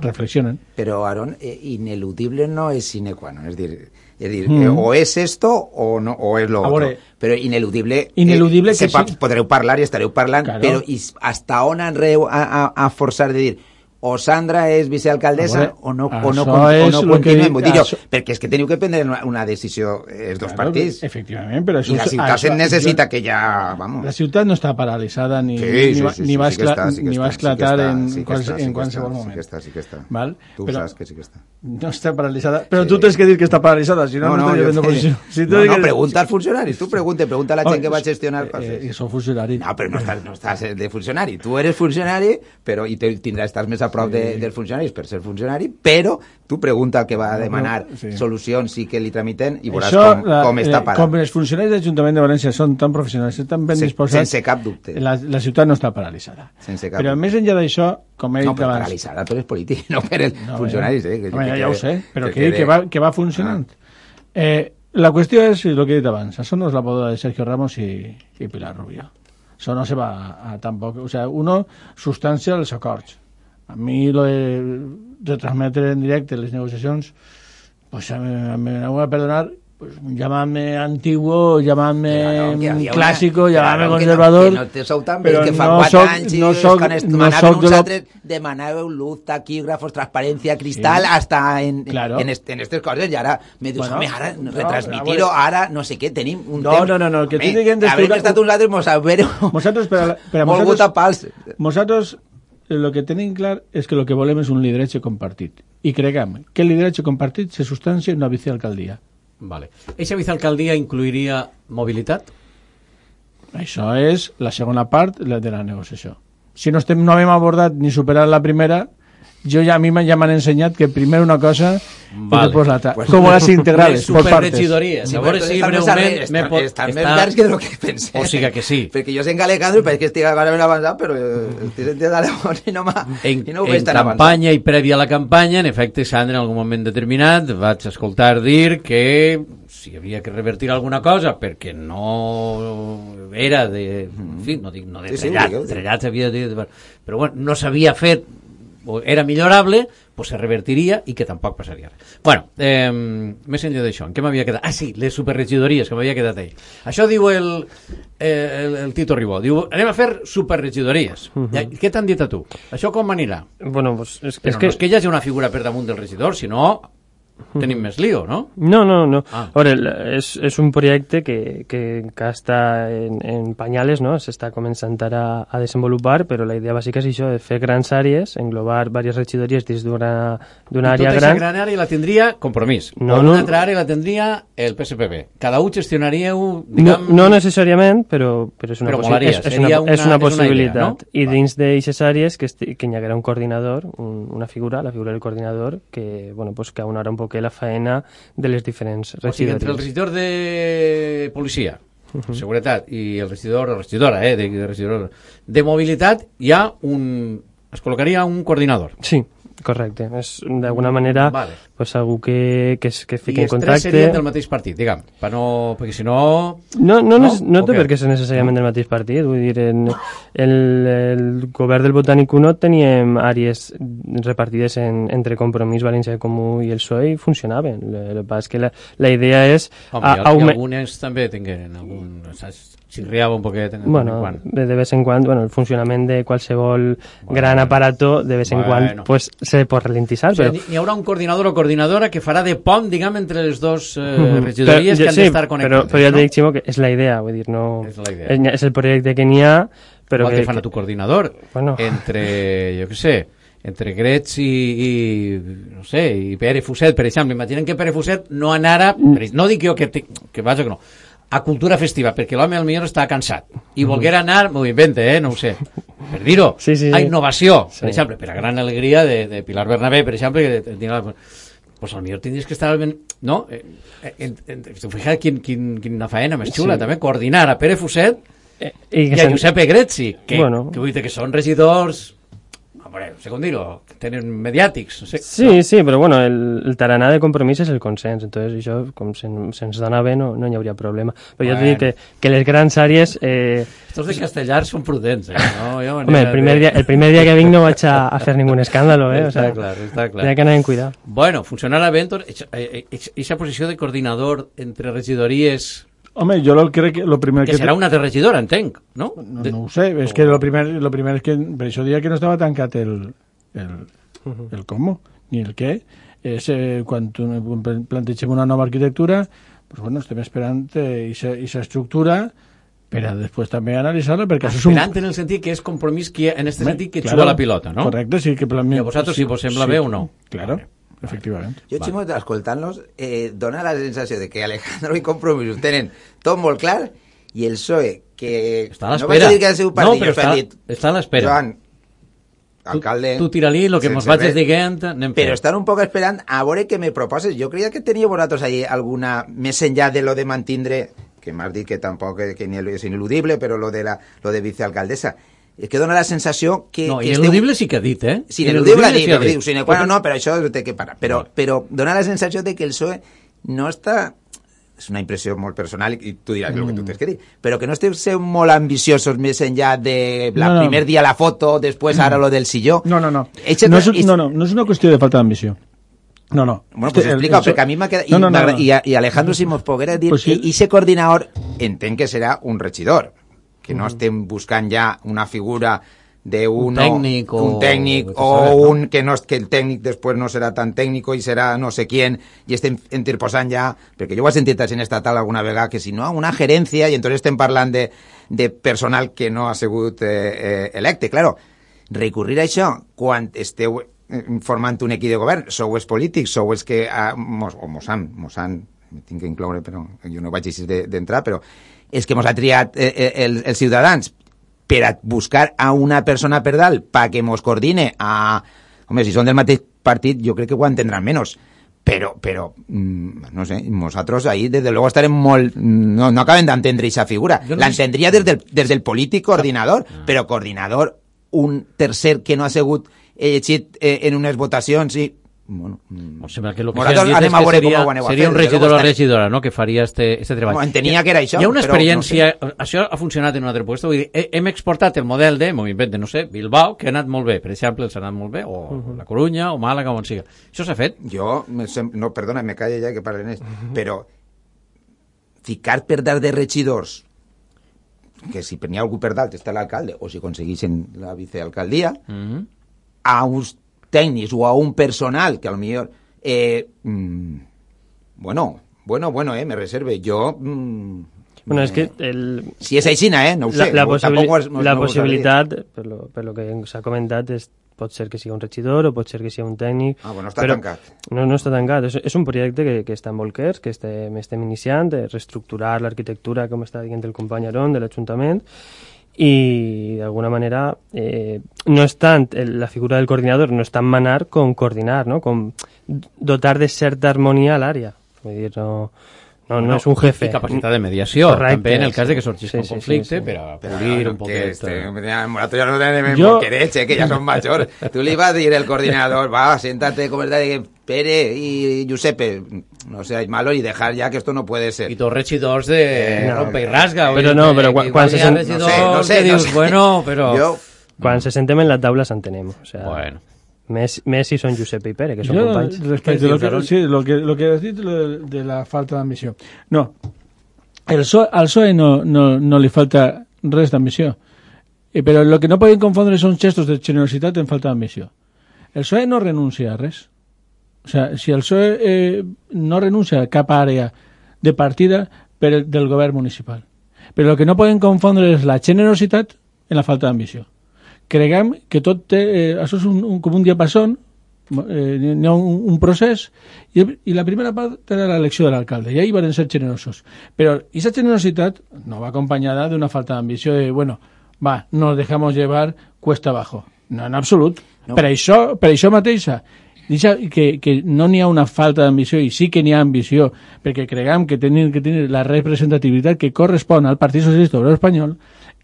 reflexionen. Però, Aaron, eh, ineludible no és sine qua non, és dir, és dir, mm. eh, o és esto o, no, o és lo otro. Veure, però ineludible, ineludible eh, que sí. podreu parlar i estareu parlant, claro. però i hasta on enreu a, a, a forçar de dir o Sandra es vicealcaldesa o no, o no, o no en Botillo, això... perquè és que teniu que prendre una, una decisió eh, dos claro, partits. Efectivament, la ciutat això, se necessita que ja... Vamos. La ciutat no està paralitzada ni, ni, va, sí, sí, sí, sí, sí, sí, sí, sí, sí, sí, sí, sí, sí, sí, sí, No està paralitzada, però sí. tu tens que dir que està paralitzada, si no, no, no, no estaria posició. Si no, no, pregunta als funcionaris, tu pregunta, pregunta a la gent que va gestionar coses. Eh, són funcionaris. No, però no estàs, no estàs de funcionari. Tu eres funcionari, però i tindràs, estàs més a prop de, del funcionari funcionaris per ser funcionari, però tu pregunta que va a demanar sí. solucions i que li tramiten i veuràs Això, com, la, com està parat. Com els funcionaris de l'Ajuntament de València són tan professionals, estan ben Se, disposats... Sense cap dubte. La, la ciutat no està paralitzada. Sense cap però més enllà d'això, com he dit no, abans... No, paralitzada per els polítics, no per els no, funcionaris. Eh, que, home, que, ja ho sé, però que, que, que, va, que va funcionant. Ah. Eh, la qüestió és el que he dit abans. Això no és la poda de Sergio Ramos i, i Pilar Rubio. Això no se va a, a tampoc... O sea, uno substancia els acords a mi lo de, de transmetre en directe les negociacions pues me, me, me voy a perdonar pues llamadme antiguo, llamadme no, clásico, una, llamadme claro, conservador. Que no, que no sou tan bé, que fa no 4 soc, anys no soc, quan no soc uns altres demanàveu luz, taquígrafos, transparència, cristal, sí. hasta en, claro. en, est, en estes coses, i ara me dius, bueno, home, ara no, retransmitir-ho, ara no sé què, tenim un no, temps... No, no, no, el que tinc que entendre... Haver estat uns altres, mos haver-ho... Nosaltres, per a, per a volgut a pals. Nosaltres el que tenim clar és que el que volem és un lideratge compartit. I creguem que el lideratge compartit se substancia en una vicealcaldia. Vale. Eixa vicealcaldia incluiria mobilitat? Això és la segona part de la negociació. Si no, estem, no hem abordat ni superat la primera, jo ja, a mi ja m'han ensenyat que primer una cosa vale. i després l'altra. Pues, com les integrales, per partes. Sí, a veure si breument... Me pot, estan més verds que del que pensé. O sigui que sí. Perquè jo sé i pareix que estic encara ben avançat, però estic sentint a l'Aragón i no, en, i no ho veig tan avançat. En campanya i prèvia a la campanya, en efecte, Sandra, en algun moment determinat, vaig escoltar dir que si havia que revertir alguna cosa perquè no era de... En fi, no dic no de sí, trellat, sí, trellat havia de... Però bueno, no s'havia fet era millorable, pues se revertiria i que tampoc passaria res. Bueno, eh, més enllà d'això, en què m'havia quedat? Ah, sí, les superregidories, que m'havia quedat ahí. Això diu el, eh, el, el Tito Ribó, diu, anem a fer superregidories. Uh -huh. Què t'han dit a tu? Això com anirà? Bueno, pues, és, Però és que... no és que hi hagi una figura per damunt del regidor, sinó tenim més lío, no? No, no, no. Ah. A veure, és, és un projecte que, que encara està en, en pañales, no? S'està començant ara a desenvolupar, però la idea bàsica és això, de fer grans àrees, englobar diverses regidories dins d'una àrea tota gran. aquesta gran àrea la tindria Compromís. No, no. una altra àrea la tindria el PSPB. Cada un gestionaríeu, No, diguem... no necessàriament, però, però és una, Però possi- és, és una, és una- una és una possibilitat. idea, no? I Va. dins d'aixes àrees que, esti- que hi haguera un coordinador, un, una figura, la figura del coordinador, que, bueno, pues, que aunarà un poquet la faena de les diferents O sigui, entre el regidories. regidor de policia, seguretat, i el regidor, o regidora, eh, de, de regidor de mobilitat, hi ha un... es col·locaria un coordinador. Sí, correcte. És d'alguna manera Vale. Pues, algú que, que, es, que I fiqui en els tres contacte... serien del mateix partit, diguem, per no, perquè si no... No, no, no, No? no té per què ser necessàriament del mateix partit. Vull dir, en el, el govern del Botànic 1 teníem àrees repartides en, entre Compromís, València Comú i el PSOE i funcionaven. El, el que és que la, la idea és... Home, i, a- i algunes també tingueren algun... Saps? Xirriava un poquet en Bueno, quan. de, de vez en quan, bueno, el funcionament de qualsevol gran aparato de vez en Bueno. quan pues, se pot ralentizar, O sigui, però... hi- hi haurà un coordinador o coordinadora que farà de pont, diguem, entre les dos eh, regidories Però- que han sí, d'estar connectades. Però, però ja t'he dit, Ximo, que és la idea, vull dir, no... És la idea. És, és el projecte que n'hi ha, però Igual que... que fan a tu coordinador. Bueno. Entre, jo què sé, entre Gretz i, i, no sé, i Pere Fuset, per exemple. Imaginen que Pere Fuset no anara, Mm. no dic jo que, te, que vaja que no, a cultura festiva, perquè l'home al millor està cansat. I volguera anar, m'ho invente, eh, no ho sé, per dir-ho, Sí, sí, sí. a innovació, Sí. per exemple, per a gran alegria de, de Pilar Bernabé, per exemple, que tindrà, pues al millor tindries que estar ben, no? Eh, eh, en, en, en, fija quin, quin, quina faena més xula, Sí. també, coordinar a Pere Fuset Eh, i i a Giuseppe Grezzi, que, Bueno. que vull dir que són regidors, no dir-ho, que tenen mediàtics, no sé. Sí, sí, però bueno, el, el taraná de compromís és el consens, entonces això, com se'n- se'ns dona bé, no, no hi hauria problema. Però jo Bueno. t'he dit que, que les grans àrees... Eh, Estos de Castellar són prudents, eh? No, jo home, el primer, dia, el primer dia que vinc no vaig a, a fer ningun escàndalo, eh? O Està sea, clar, està clar. Tenia que anar en cuidar. Bueno, funcionarà bé, doncs, aquesta posició de coordinador entre regidories, Home, jo el crec que lo primer que que... serà una altra regidora, entenc, no? No, De- no ho sé, és que lo primer, lo primer és que per això dia que no estava tancat el, el, el com ni el què, és eh, quan plantegem una nova arquitectura, pues bueno, estem esperant aquesta estructura per a després també analitzar-la, perquè això és un... Esperant en el sentit que és compromís que, en este Home, sentit que claro, juga la pilota, no? Correcte, sí. Que per I a vosaltres si vos sembla bé o no? Claro, efectivament. Jo, Ximo, escoltant-los, eh, dona la sensació de que Alejandro i Compromís ho tenen tot molt clar i el PSOE, que Està a no vaig l'espera. dir que seu No, partit però us ha està- dit, està a l'espera. Joan, alcalde... Tu, tu tira-li el que mos vaig dient, anem Però estan un poc esperant a veure què me proposes. Jo creia que tenia vosaltres allí alguna, més enllà de lo de mantindre, que m'has dit que tampoc eh, que ni és ineludible, però lo de, la, lo de vicealcaldessa. És que dona la sensació que... No, que esteu- ineludible sí que ha dit, eh? Sí, ineludible dit, sí ha però diu, sine qua no, però això té que parar. Però, Vale. però dona la sensació de que el PSOE no està és una impressió molt personal i tu diràs el que tu tens que dir, però que no esteu sent molt ambiciosos més enllà de la No, no. primer dia la foto, després ara lo del silló. No, no, no. Eixe- No és, no, no, no és una qüestió de falta d'ambició. No, no. Bueno, pues explica, perquè a mi m'ha quedat... No, no, no, m'agra- no. I, a- I Alejandro, si mos poguera dir, Pues sí. i ese coordinador entenc que serà un regidor, que no estem buscant ja una figura de Un uno, tècnic o- un tècnic o o, un que no que el tècnic després no serà tan tècnico i serà no sé quién i estem interposant ja perquè jo ho he sentit gent estatal alguna vegada que si no una gerència i entonces estem parlant de, de personal que no ha sigut eh, eh, electe. Claro, recurrir a això quan esteu eh, formant un equip de govern sou els polítics, sou els que ah, mos, o mos han, mos han tinc que incloure però jo no vaig així de- d'entrar però és que mos ha triat eh, eh, els, els ciutadans per a buscar a una persona per dalt perquè mos coordine a... Home, si són del mateix partit, jo crec que ho entendran menys. Però, però, mm, no sé, nosaltres ahí, desde luego, estarem molt... No, no acabem d'entendre aquesta figura. No L'entendria des, del, des del polític coordinador, però coordinador, un tercer que no ha sigut llegit eh, en unes votacions i... Bueno, mm, Em sembla que el que Nosaltres anem és a veure com seria, ho aneu a seria fer, un des de regidor o estaré- regidora no, que faria este, este treball. No, entenia que era això, Hi ha una experiència, això ha funcionat en un altre lloc, vull dir, he- hem exportat el model de, m'ho invente, no sé, Bilbao, que ha anat molt bé, per exemple, els ha anat molt bé, o la Corunya, o Màlaga, on siga. Això s'ha fet? Jo, sem- no, perdona, me calle ja que parlen ells, però ficar per dalt de regidors que si n'hi ha algú per dalt està l'alcalde, o si aconseguissin la vicealcaldia, Mm -hmm. a uns tècnics o a un personal que a lo millor Eh, mm, bueno, bueno, bueno, eh, me reserve. Jo... Mm, Bueno, és que el, Si és aixina, eh? No ho la, sé. la, no, possibili has- no- la no possibilitat, per lo, per lo que s'ha comentat, és, pot ser que sigui un regidor o pot ser que sigui un tècnic. Ah, bueno, està però tancat. No, no està tancat. És, és un projecte que, que està en bolquers, que estem, estem iniciant, de reestructurar l'arquitectura, com està dient el company Aron, de l'Ajuntament, i d'alguna manera eh, no és tant el- la figura del coordinador, no és tant manar com coordinar, no? com dotar de certa harmonia a l'àrea. Vull dir, no, no, no és un jefe. I capacitat de mediació, Correcte, també en el cas de que sí. sorgisca Sí, un sí, conflicte, sí, sí. per a Pero pulir no, un que poquet... este, ya no tiene Yo- bolquereche, que ya son mayores. Tú le ibas a decir el coordinador, va, siéntate con verdad de Pere y Giuseppe, no seáis malos y dejar ya que esto no puede ser. Tots regidors de Eh, rompe i rasga. vull no, dir, que quan- se sent- no sé, no sé, que no bueno, però... Yo, Quan se sentem en la taula s'entenem. O sea, Bueno. Més, més si són Giuseppe i Pere, que són Jo, companys. respecte a lo que, sí, lo que, lo que has dit lo de la falta d'ambició. No, el PSOE, al PSOE no, no, no li falta res d'ambició. Eh, però el que no poden confondre són gestos de generositat en falta d'ambició. El PSOE no renuncia a res. O sea, si el PSOE eh, no renuncia a cap àrea de partida per el, del govern municipal. Però el que no poden confondre és la generositat en la falta d'ambició. Creguem que tot té, eh, això és un, un, com un diapasón, eh, n'hi ha un, un procés, i, i la primera part era l'elecció de l'alcalde, i ahí van ser generosos. Però aquesta generositat no va acompanyada d'una falta d'ambició de, bueno, va, nos dejamos llevar cuesta abajo. No, en absolut. No. Per, això, per això mateixa, Dixa que, que no n'hi ha una falta d'ambició i sí que n'hi ha ambició, perquè creguem que tenim que tenir la representativitat que correspon al Partit Socialista Obrer Espanyol,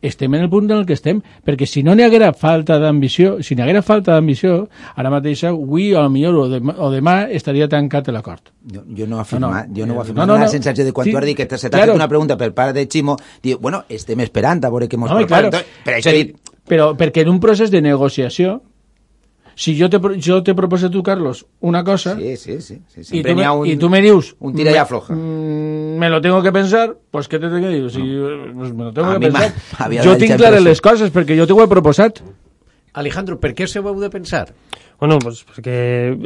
estem en el punt en el que estem, perquè si no n'hi haguera falta d'ambició, si n'hi haguera falta d'ambició, ara mateix avui o millor o demà, o demà estaria tancat l'acord. Jo, jo no he afirmat, no. jo no ho he No, afirmat. no, la no. sensació de quan Sí, tu has dit que se t'ha claro. fet una pregunta per part de Ximo, diu, bueno, estem esperant a veure què mos Home, prepara. claro. Entonces, Per això he dit, Però perquè en un procés de negociació, si jo te, pro- jo te proposo a tu, Carlos, una cosa, sí, sí, sí. sí y, tú me, un, y tú me dius un tira i me- afloja. mm, me lo tengo que pensar pues què te tengo que dir? Si, pues me lo tengo A que pensar jo tinc clares les coses perquè jo t'ho he proposat Alejandro, per què se ho heu de pensar? Bueno, pues perquè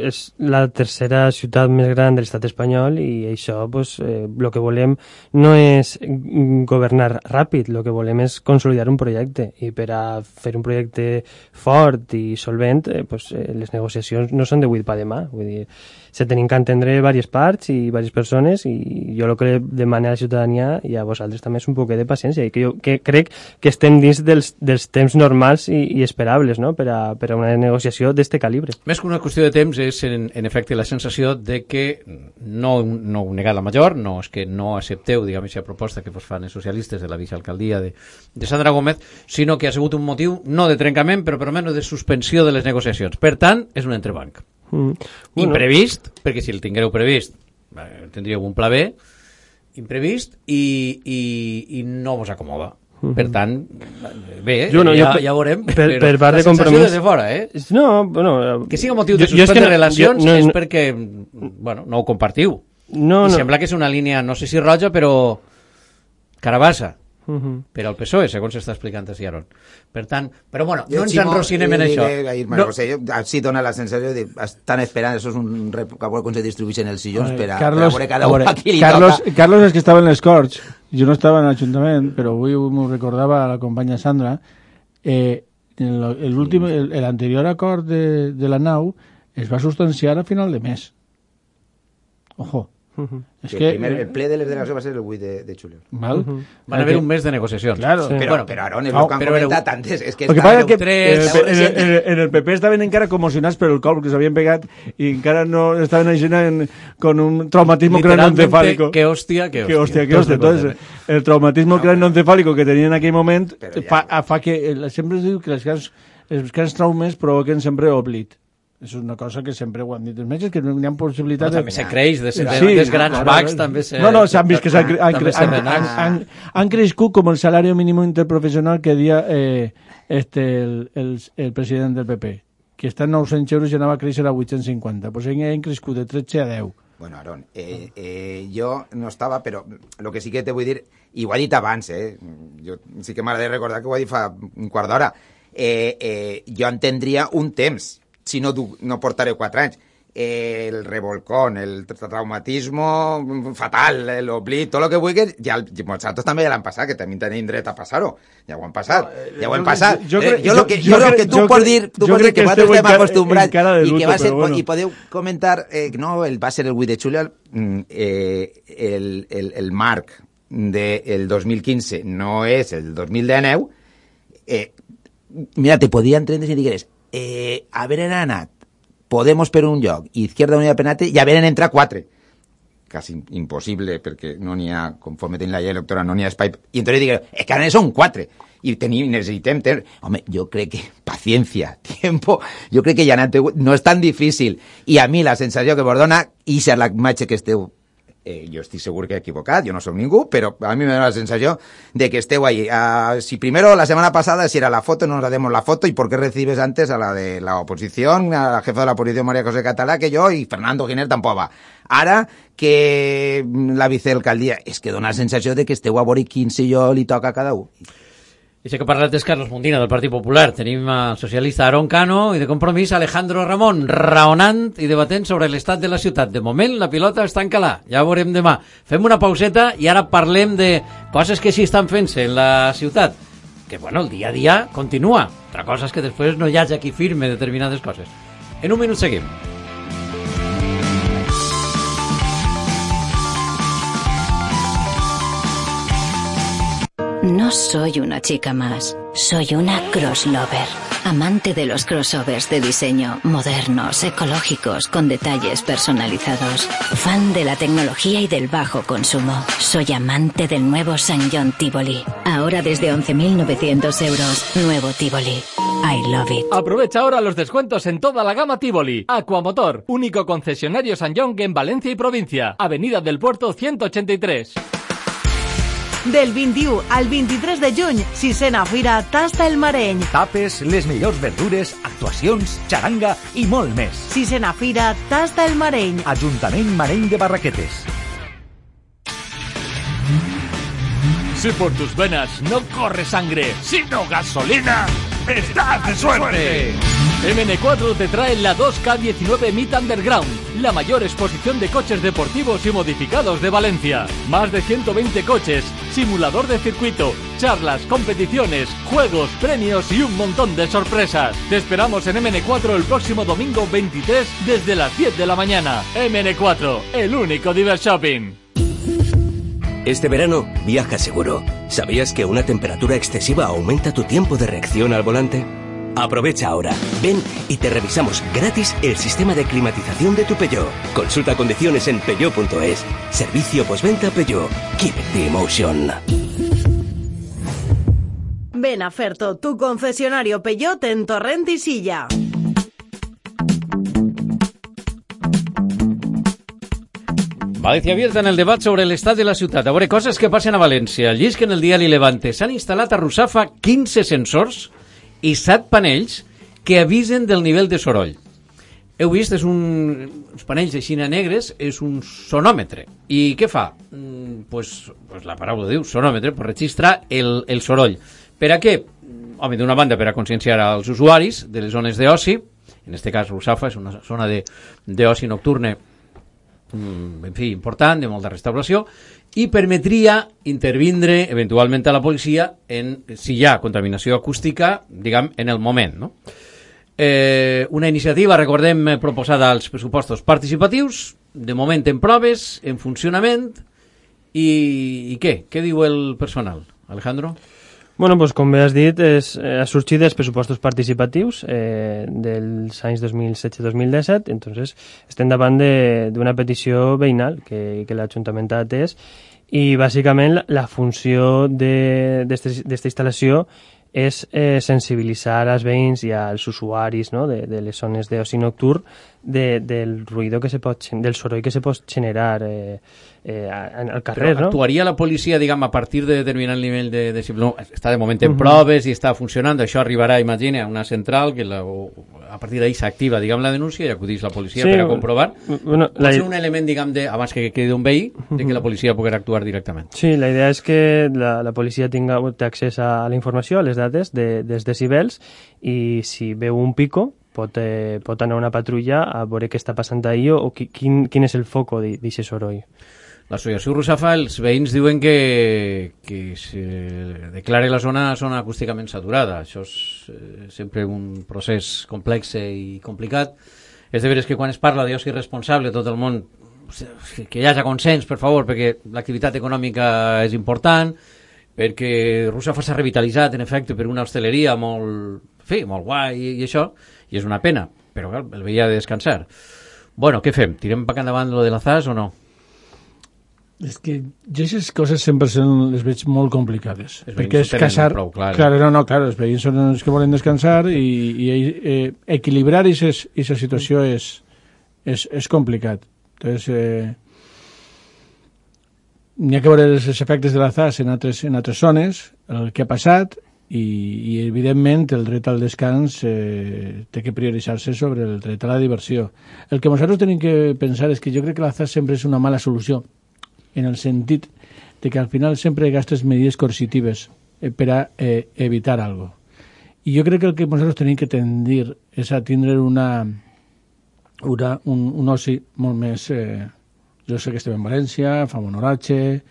és la tercera ciutat més gran de l'estat espanyol i això, pues, eh, que volem no és governar ràpid, el que volem és consolidar un projecte. I per a fer un projecte fort i solvent, eh, pues, eh, les negociacions no són de avui per demà, vull dir, se tenim que entendre diverses parts i diverses persones i jo el que demano a la ciutadania i a vosaltres també és un poquet de paciència i que jo que crec que estem dins dels, dels temps normals i, i esperables no? per, a, per a una negociació d'este calibre. Més que una qüestió de temps és, en, en efecte, la sensació de que no, no heu negat la major, no és que no accepteu, diguem, aquesta proposta que vos fan els socialistes de la vicealcaldia de, de Sandra Gómez, sinó que ha sigut un motiu no de trencament, però per almenys de suspensió de les negociacions. Per tant, és un entrebanc. Mm. Imprevist, perquè si el tinguéreu previst, eh, tindríeu un pla B, imprevist i, i, i no vos acomoda. Per tant, bé, Jo no, ja, jo per- ja veurem, per- però per part de compromís- des de fora, eh? No, bueno... Que siga motiu de jo- jo és suspendre que no- relacions jo no- és no- perquè, bueno, no ho compartiu. No, I no. sembla que és una línia, no sé si roja, però carabassa Mhm. per al PSOE, segons s'està explicant a Ciaron. Per tant, però bueno, Jo, no ens enrocinem en això. ahir, No, no. o sigui, jo, així dona la sensació de estan esperant, això és un rep que veure com se distribueixen els sillons per a, Carlos, per a veure cada a un veure, a qui li Carlos, toca. Carlos és que estava en les Corts jo no estava en l'Ajuntament però avui m'ho recordava la companya Sandra eh, en lo- el últim, el, el anterior acord de, de la nau es va substanciar a final de mes ojo Mhm. és Que que, el, primer, el ple de les delegacions va ser el 8 de, de juliol. val? Van haver un mes de negociacions. Claro. Sí. Però, Bueno, però Aaron, és no, el que han però comentat antes. És que El que passa és que tres, eh, en, en, en el PP estaven encara conmocionats per el cop que s'havien pegat i encara no estaven així en, con un traumatismo Literalmente, craneoencefálico. que hòstia, que Que hòstia, que hòstia. Entonces, el traumatismo craneoencefálico que tenien en aquell moment Però ja- fa, fa que eh, sempre es diu que les grans, els grans traumes provoquen sempre oblit. És una cosa que sempre ho han dit els metges, que no hi ha possibilitat... També se creix, de, de, Sí, dels grans no, també se... No, no, s'han vist que s'han cre- han, han, renats. han, han, han crescut com el salari mínim interprofessional que dia eh, este, el, el, el president del PP, que està en 900 euros i anava a créixer a 850. Pues han crescut de 13 a 10. Bueno, Aaron, eh, eh, jo no estava, però el que sí que te vull dir, i ho he dit abans, eh, jo sí que m'agradaria recordar que ho he dit fa un quart d'hora, eh, eh, jo entendria un temps, si no, no portaré quatre anys. el revolcón, el traumatismo fatal, el oblit, tot el que vulguis, ja, nosaltres també ja l'han passat, que també tenim dret a passar-ho. Ja ho han passat, no, ja ho hem passat. Jo, jo, jo, lo que, jo, jo, que tu pots dir, tu pots dir que vosaltres estem acostumbrats i que va ser, bueno. i podeu comentar, eh, no, el, va ser el 8 de juliol, mm, eh, el, el, el marc del de 2015 no és el 2019, eh, mira, te podia entendre si digueres, eh, haver anat Podemos per un lloc i Izquierda Unida Penate ja venen entrar quatre quasi impossible perquè no n'hi ha, conforme tenim la llei electoral, no n'hi ha espai. I entonces digueu, és que ara són quatre i tenim, necessitem tenir... Home, jo crec que paciència, tiempo, jo crec que ja no és tan difícil. I a mi la sensació que vos dona, i la imatge que esteu eh, jo estic segur que he equivocat, jo no sóc ningú, però a mi me da la sensació de que esteu ahí. Uh, si primero, la semana pasada, si era la foto, no nos hacemos la foto, ¿y por qué recibes antes a la de la oposición, a la jefa de la oposición María José Catalá, que yo, y Fernando Giner tampoc va? Ara, que la vicealcaldia, és que dona la sensació de que esteu a veure quin silló li toca a cada un. I sé que ha parlat Carlos Mondina, del Partit Popular. Tenim el socialista Aaron Cano i de compromís Alejandro Ramon, raonant i debatent sobre l'estat de la ciutat. De moment, la pilota està en calà. Ja ho veurem demà. Fem una pauseta i ara parlem de coses que sí estan fent-se en la ciutat. Que, bueno, el dia a dia continua. Otra cosa és que després no hi hagi qui firme determinades coses. En un minut seguim. No soy una chica más, soy una crosslover. Amante de los crossovers de diseño, modernos, ecológicos, con detalles personalizados. Fan de la tecnología y del bajo consumo. Soy amante del nuevo San John Tivoli. Ahora desde 11.900 euros. Nuevo Tivoli. I love it. Aprovecha ahora los descuentos en toda la gama Tivoli. Aquamotor, único concesionario San John en Valencia y provincia. Avenida del Puerto 183. Del 21 al 23 de juny, sisena fira Tasta el Mareny. Tapes, les millors verdures, actuacions, xaranga i molt més. Sisena fira Tasta el Mareny. Ajuntament Mareny de Barraquetes. Si por tus venas no corre sangre, sino gasolina, estás de suerte. MN4 te trae la 2K19 Meet Underground, la mayor exposición de coches deportivos y modificados de Valencia. Más de 120 coches, simulador de circuito, charlas, competiciones, juegos, premios y un montón de sorpresas. Te esperamos en MN4 el próximo domingo 23 desde las 10 de la mañana. MN4, el único Diver Shopping. Este verano viaja seguro. ¿Sabías que una temperatura excesiva aumenta tu tiempo de reacción al volante? Aprovecha ahora. Ven y te revisamos gratis el sistema de climatización de tu Peugeot. Consulta condiciones en peugeot.es. Servicio postventa Peugeot. Keep the emotion. Ven a Ferto, tu concesionario Peugeot en Torrent y Silla. València Abierta en el debat sobre l'estat de la ciutat. A veure, coses que passen a València. Llisc en el diari Levante. S'han instal·lat a Russafa 15 sensors i 7 panells que avisen del nivell de soroll. Heu vist, és un, uns panells de xina negres, és un sonòmetre. I què fa? Mm, pues, pues la paraula diu sonòmetre, pues registra el, el soroll. Per a què? Home, d'una banda, per a conscienciar als usuaris de les zones d'oci, en aquest cas Russafa és una zona d'oci nocturne Mm, en fi, important, de molta restauració, i permetria intervindre eventualment a la policia en, si hi ha contaminació acústica, diguem, en el moment. No? Eh, una iniciativa, recordem, proposada als pressupostos participatius, de moment en proves, en funcionament, i, i què? Què diu el personal? Alejandro? Bueno, pues, com bé has dit, és, eh, ha sorgit dels pressupostos participatius eh, dels anys 2017-2017, entonces estem davant d'una petició veïnal que, que l'Ajuntament ha atès i bàsicament la funció d'aquesta instal·lació és eh, sensibilitzar als veïns i als usuaris no, de, de les zones d'oci nocturn de, del ruïdo que se pot, del soroll que se pot generar eh, eh, al carrer, Però no? actuaria la policia, diguem, a partir de determinat nivell de, de no, està de moment en uh -huh. proves i està funcionant, això arribarà, imagina, a una central que la, o, a partir d'ahí s'activa, diguem, la denúncia i acudís la policia sí, per a comprovar. Bueno, la... ser un element, diguem, de, abans que quedi un veí, de que la policia pugui actuar directament. Sí, la idea és que la, la policia tinga accés a la informació, a les dades de, dels decibels, i si veu un pico, pot, eh, pot anar una patrulla a veure què està passant ahir o, o quin, quin és el foco d'aquest soroll. L'associació Russafa, els veïns diuen que, que se declare la zona zona acústicament saturada. Això és eh, sempre un procés complex i complicat. És de veres que quan es parla d'oci responsable tot el món que hi hagi consens, per favor, perquè l'activitat econòmica és important, perquè Russafa s'ha revitalitzat, en efecte, per una hostaleria molt, fi, molt guai i, i això, i és una pena, però clar, el veia de descansar. Bueno, què fem? Tirem per endavant lo de l'Azaz o no? És que jo aquestes coses sempre són, les veig molt complicades. Els perquè és casar... Prou, clar. Claro, no, no, claro, els veïns són els que volen descansar i, i eh, equilibrar aquesta situació és, és, és complicat. Entonces, eh, n'hi ha que veure els efectes de l'azàs en, altres, en altres zones, el que ha passat, i, i evidentment el dret al descans eh, té que prioritzar-se sobre el dret a la diversió. El que nosaltres tenim que pensar és que jo crec que l'azàs sempre és una mala solució en el sentit de que al final sempre gastes medides coercitives eh, per a eh, evitar algo. I jo crec que el que nosaltres tenim que tendir és a tindre una, una, un, un oci molt més... Eh, jo sé que estem en València, fa un oratge,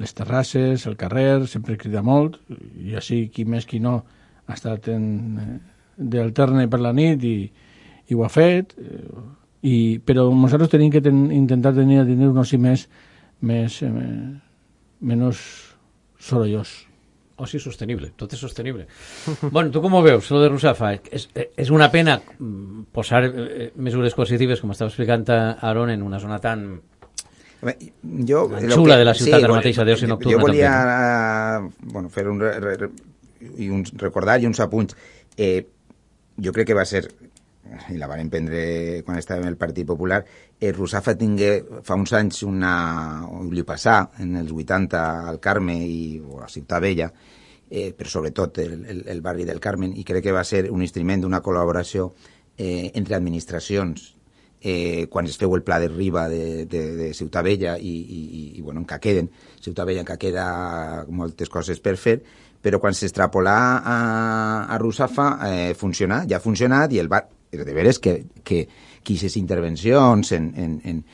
les terrasses, el carrer, sempre crida molt, i així qui més qui no ha estat en, eh, d'alterne per la nit i, i ho ha fet, eh, i, però nosaltres tenim que ten, intentar tenir, tenir un oci més, més, eh, menys sorollós. Oci sostenible, tot és sostenible. bueno, tu com ho veus, lo de Rusafa? És, és una pena posar eh, mesures coercitives, com estava explicant Aaron, en una zona tan jo, xula que, de la ciutat sí, ara mateixa d'oci nocturna. Jo volia també. bueno, fer un, re, re, i un recordar i uns apunts. Eh, jo crec que va ser i la van prendre quan estàvem el Partit Popular, eh, Rusafa tingué fa uns anys una... li passà en els 80 al Carme i, o a Ciutat Vella, eh, però sobretot el, el, el barri del Carmen, i crec que va ser un instrument d'una col·laboració eh, entre administracions eh, quan es feu el pla de riba de, de, de Ciutat Vella i, i, i bueno, encara queden, Ciutat Vella encara queda moltes coses per fer, però quan s'extrapolà a, a Rusafa eh, funcionà, ja ha funcionat i el bar, de veres que, que, que intervencions en, en, en,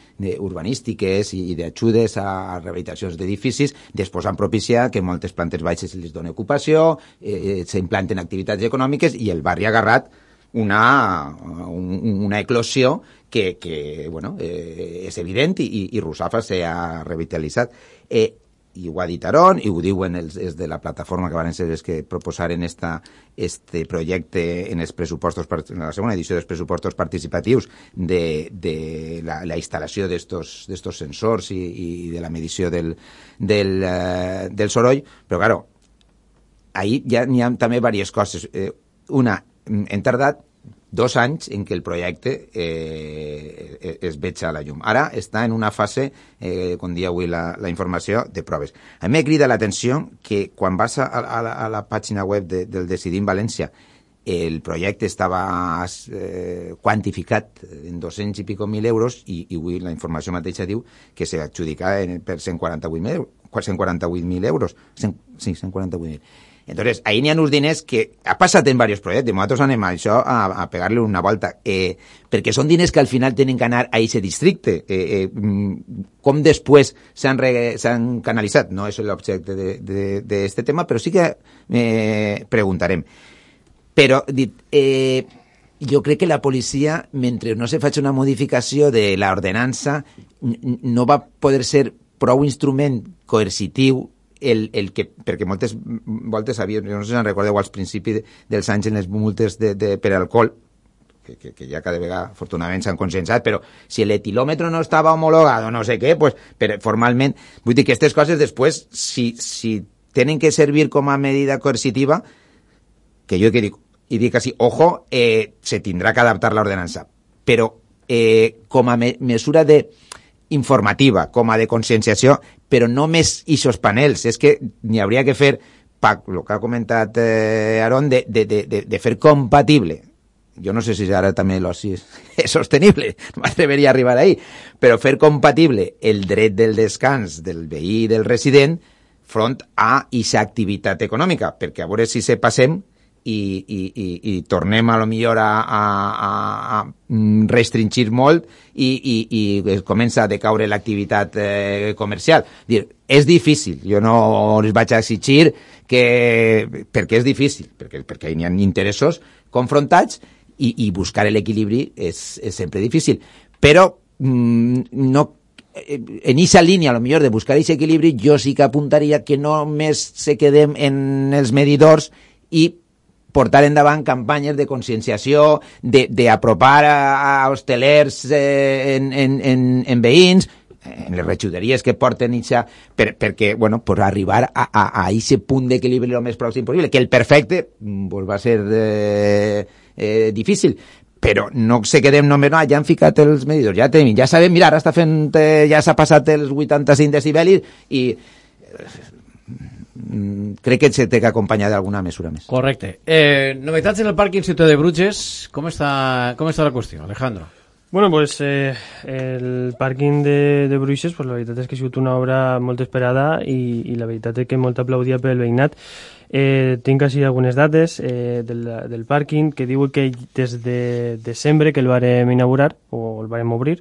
urbanístiques i, i d'ajudes a rehabilitacions d'edificis després han propiciat que moltes plantes baixes se les doni ocupació, eh, s'implanten activitats econòmiques i el barri agarrat una, un, una eclosió que, que bueno, eh, és evident i, i Rusafa s'ha revitalitzat. Eh, i ho ha dit Aron, i ho diuen els, els de la plataforma que van ser els que proposaren esta, este projecte en els pressupostos, en la segona edició dels pressupostos participatius de, de la, la instal·lació d'estos sensors i, i de la medició del, del, uh, del soroll, però, claro, ahí ja n'hi ha també diverses coses. Eh, una, hem tardat dos anys en què el projecte eh, es veig a la llum. Ara està en una fase, eh, com dia avui la, la informació, de proves. A mi crida l'atenció que quan vas a, a, la, a la pàgina web de, del Decidim València el projecte estava eh, quantificat en 200 i pico mil euros i, i avui la informació mateixa diu que s'ha adjudicat per 148.000 148 euros. 100, sí, 148.000 Entonces, ahí n'hi ha uns diners que ha passat en diversos projectes, nosaltres anem a això a, a pegar-li una volta, eh, perquè són diners que al final tenen que anar a aquest districte. Eh, eh, mm, com després s'han canalitzat? No és l'objecte d'aquest tema, però sí que eh, preguntarem. Però, dit, eh, jo crec que la policia, mentre no se faci una modificació de l'ordenança, no va poder ser prou instrument coercitiu el, el que, perquè moltes voltes havia, no sé si en recordeu als principis dels anys en les multes de, de, per alcohol, que, que, que ja cada vegada afortunadament s'han consensat, però si l'etilòmetre no estava homologat o no sé què, pues, però formalment, vull dir que aquestes coses després, si, si tenen que servir com a medida coercitiva, que jo que dic, i dic així, ojo, eh, se tindrà que adaptar l'ordenança, però eh, com a me mesura de informativa, com a de conscienciació, però no més ixos panels, és que n'hi hauria que fer, pa, el que ha comentat eh, Aaron, de, de, de, de fer compatible. Jo no sé si ara també l'oci és, és sostenible, no m'atreveria a arribar ahí, però fer compatible el dret del descans del veí i del resident front a aquesta activitat econòmica, perquè a veure si se passem i, i, i, i tornem a lo millor a, a, a, restringir molt i, i, i comença a decaure l'activitat eh, comercial. Dir, és difícil, jo no us vaig exigir que, perquè és difícil, perquè, perquè hi ha interessos confrontats i, i buscar l'equilibri és, és sempre difícil. Però mm, no Eh, en esa línia, a lo millor, de buscar aquest equilibri, jo sí que apuntaria que no només se quedem en els medidors i portar endavant campanyes de conscienciació, d'apropar a, a hostelers eh, en, en, en, en veïns, en les rejuderies que porten ixa, per, perquè, bueno, per arribar a, a, a aquest punt d'equilibri el més pròxim possible, que el perfecte pues, va ser eh, eh, difícil, però no se quedem només, no, ja han ficat els medidors, ja tenim, ja sabem, mira, ara està fent, eh, ja s'ha passat els 85 decibelis i mm, crec que se té que acompanyar d'alguna mesura més. Correcte. Eh, novetats en el Parc Institut de Bruges, com està, com està la qüestió, Alejandro? Bueno, pues eh, el pàrquing de, de Bruixes, pues, la veritat és que ha sigut una obra molt esperada i, i la veritat és que molt aplaudia pel veïnat. Eh, tinc així algunes dates eh, del, del pàrquing que diu que des de desembre que el varem inaugurar o el varem obrir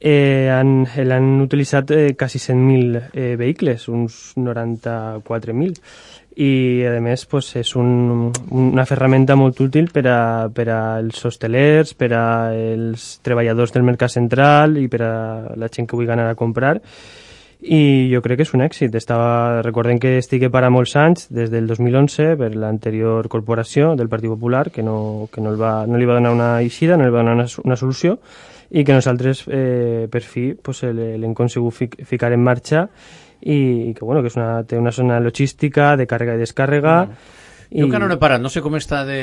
eh, han, l'han utilitzat eh, quasi 100.000 eh, vehicles, uns 94.000 i a més pues, és un, una ferramenta molt útil per a, per als hostelers, per als treballadors del mercat central i per a la gent que vulgui anar a comprar. I jo crec que és un èxit. Estava, recordem que estigui per a molts anys, des del 2011, per l'anterior corporació del Partit Popular, que no, que no, el va, no li va donar una eixida, no li va donar una, una solució, i que nosaltres, eh, per fi, pues, l'hem consegut fic, ficar en marxa i, i que, bueno, que és una, una zona logística de càrrega i descàrrega, mm i... Jo que no n'he parat, no sé com està de...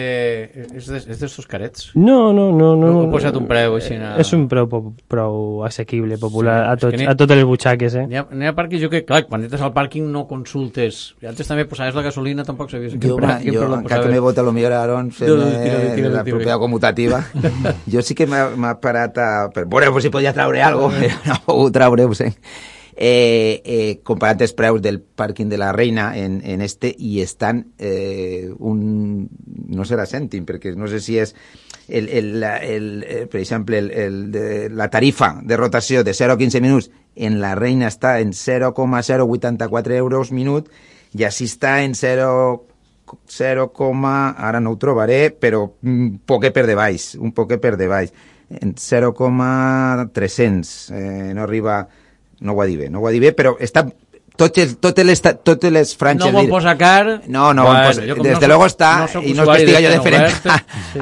És d'estos carets? No, no, no. no, no he posat un preu així. Na... És un preu prou assequible, popular, sí, a, tots, a totes les butxaques, eh? N'hi ha, ha parcs jo que, clar, quan entres al pàrquing no consultes. I antes també posaves la gasolina, tampoc sabies jo, pre, jo, encara que me vota lo millor Aaron fent la propietat commutativa, jo sí que m'ha parat a... Per veure si podia traure alguna cosa, no he pogut traure, ho sé eh, eh, comparat els preus del pàrquing de la Reina en, en este i estan eh, un, no serà cèntim, perquè no sé si és el, el, el, el, eh, per exemple el, el, de, la tarifa de rotació de 0 a 15 minuts en la Reina està en 0,084 euros minut i així està en 0 0, ara no ho trobaré, però un poquet per de baix, un poquet per de baix, en 0,300, eh, no arriba no ho va dir bé, no ho va dir bé, però està totes, totes, les, totes les franges... No ho posa car... No, no bueno, posa, des de no luego està, no i no que estiga jo diferent a,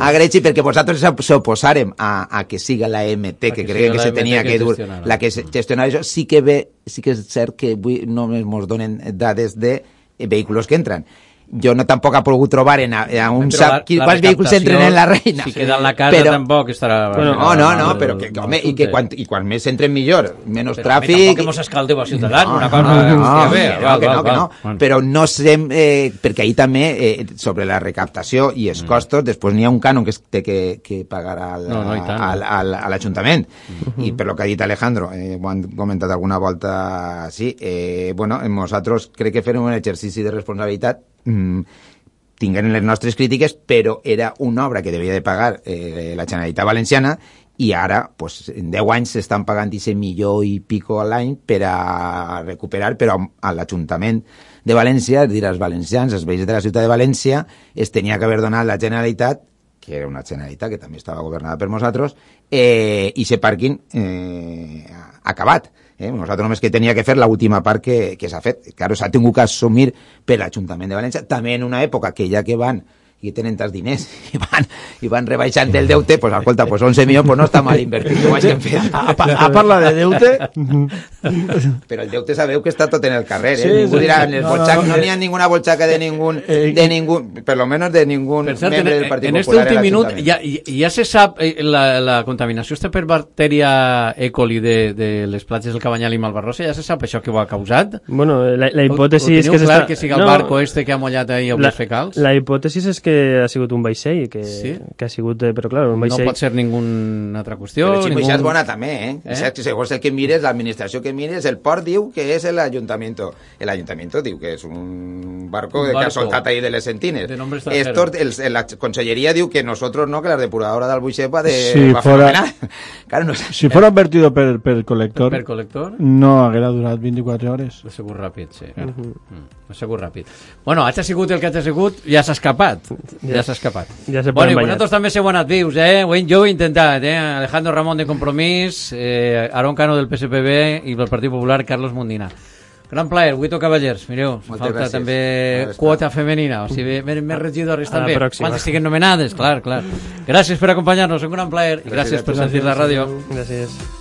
a Greci, perquè vosaltres s'oposarem a, a que siga la MT, que, que crec que se tenia que dur, la que gestionar això, sí que ve, sí que és cert que avui només ens donen dades de vehicles que entren jo no tampoc ha pogut trobar en, a, a un sap qui, quants vehicles entren en la reina. Si queda en la casa però, tampoc estarà... Bueno, no, no, no, però que, home, i que quan, i quan més entren millor, menys però tràfic... Però tampoc escaldeu a Ciutadans, no, una cosa... No, no, no, bé, no, val, que no, que no, val. però no sé, eh, perquè ahir també, eh, sobre la recaptació i els mm. costos, després n'hi ha un cànon que es té que, que pagar al, no, no, al, al, a l'Ajuntament. Mm -hmm. I per lo que ha dit Alejandro, eh, ho han comentat alguna volta, sí, eh, bueno, nosaltres crec que farem un exercici de responsabilitat mm, tinguen les nostres crítiques, però era una obra que devia de pagar eh, la Generalitat Valenciana i ara, pues, en 10 anys s'estan pagant aquest milió i pico a l'any per a recuperar, però a l'Ajuntament de València, dir als valencians, als veïns de la ciutat de València, es tenia que haver donat la Generalitat que era una Generalitat que també estava governada per nosaltres, eh, i aquest pàrquing eh, acabat. Eh? Nosaltres només que tenia que fer l'última part que, que s'ha fet. Claro, s'ha tingut que assumir per l'Ajuntament de València, també en una època que ja que van i tenen tants diners i van, i van rebaixant el deute, pues, escolta, pues 11 milions pues no està mal invertit. Ho vaig fer. A, a, a parlar de deute... Però el deute sabeu que està tot en el carrer, eh? Sí, Ningú sí, dirà, en el no, bolxac, no, no, n'hi ha ninguna bolxaca de ningú, eh, de ningú, per lo menos de ningú cert, membre del Partit en Popular. En este últim minut ja, ja se sap eh, la, la contaminació està per bacteria E. coli de, de les platges del Cabanyal i Malvarrosa, ja se sap això que ho ha causat? Bueno, la, la hipòtesi és que... clar que siga el no, barco este que ha mullat ahir els fecals? La hipòtesi és que que ha sigut un vaixell, que, sí? que ha sigut, però clar, un vaixell... No pot ser ninguna altra qüestió. Però això és bona també, eh? eh? Saps, segons el que mires, l'administració que mires, el port diu que és l'Ajuntament. El Ajuntament diu que és un barco, un barco. que ha soltat ahí de les sentines. De nombre Esto, el, la conselleria diu que nosotros no, que la depuradora del Buixet va de... Si va fora, claro, no sé. si fora advertido per, per colector, per colector, no haguera durat 24 hores. Ha sigut ràpid, sí. Uh -huh. mm, ha sigut ràpid. Bueno, ha sigut el que ha sigut, ja s'ha escapat. Ja s'ha escapat. Ja se bueno, i vosaltres també seu anat vius, eh? Jo ho he intentat, eh? Alejandro Ramón de Compromís, eh, Aaron Cano del PSPB i del Partit Popular, Carlos Mundina. Gran plaer, Guito Cavallers. Mireu, Moltes falta gràcies. també quota femenina, o sigui, més, més regidores també. Quan estiguen nomenades, clar, clar. Gràcies per acompanyar-nos, un gran plaer i gràcies, gràcies per sentir la ràdio. Gràcies.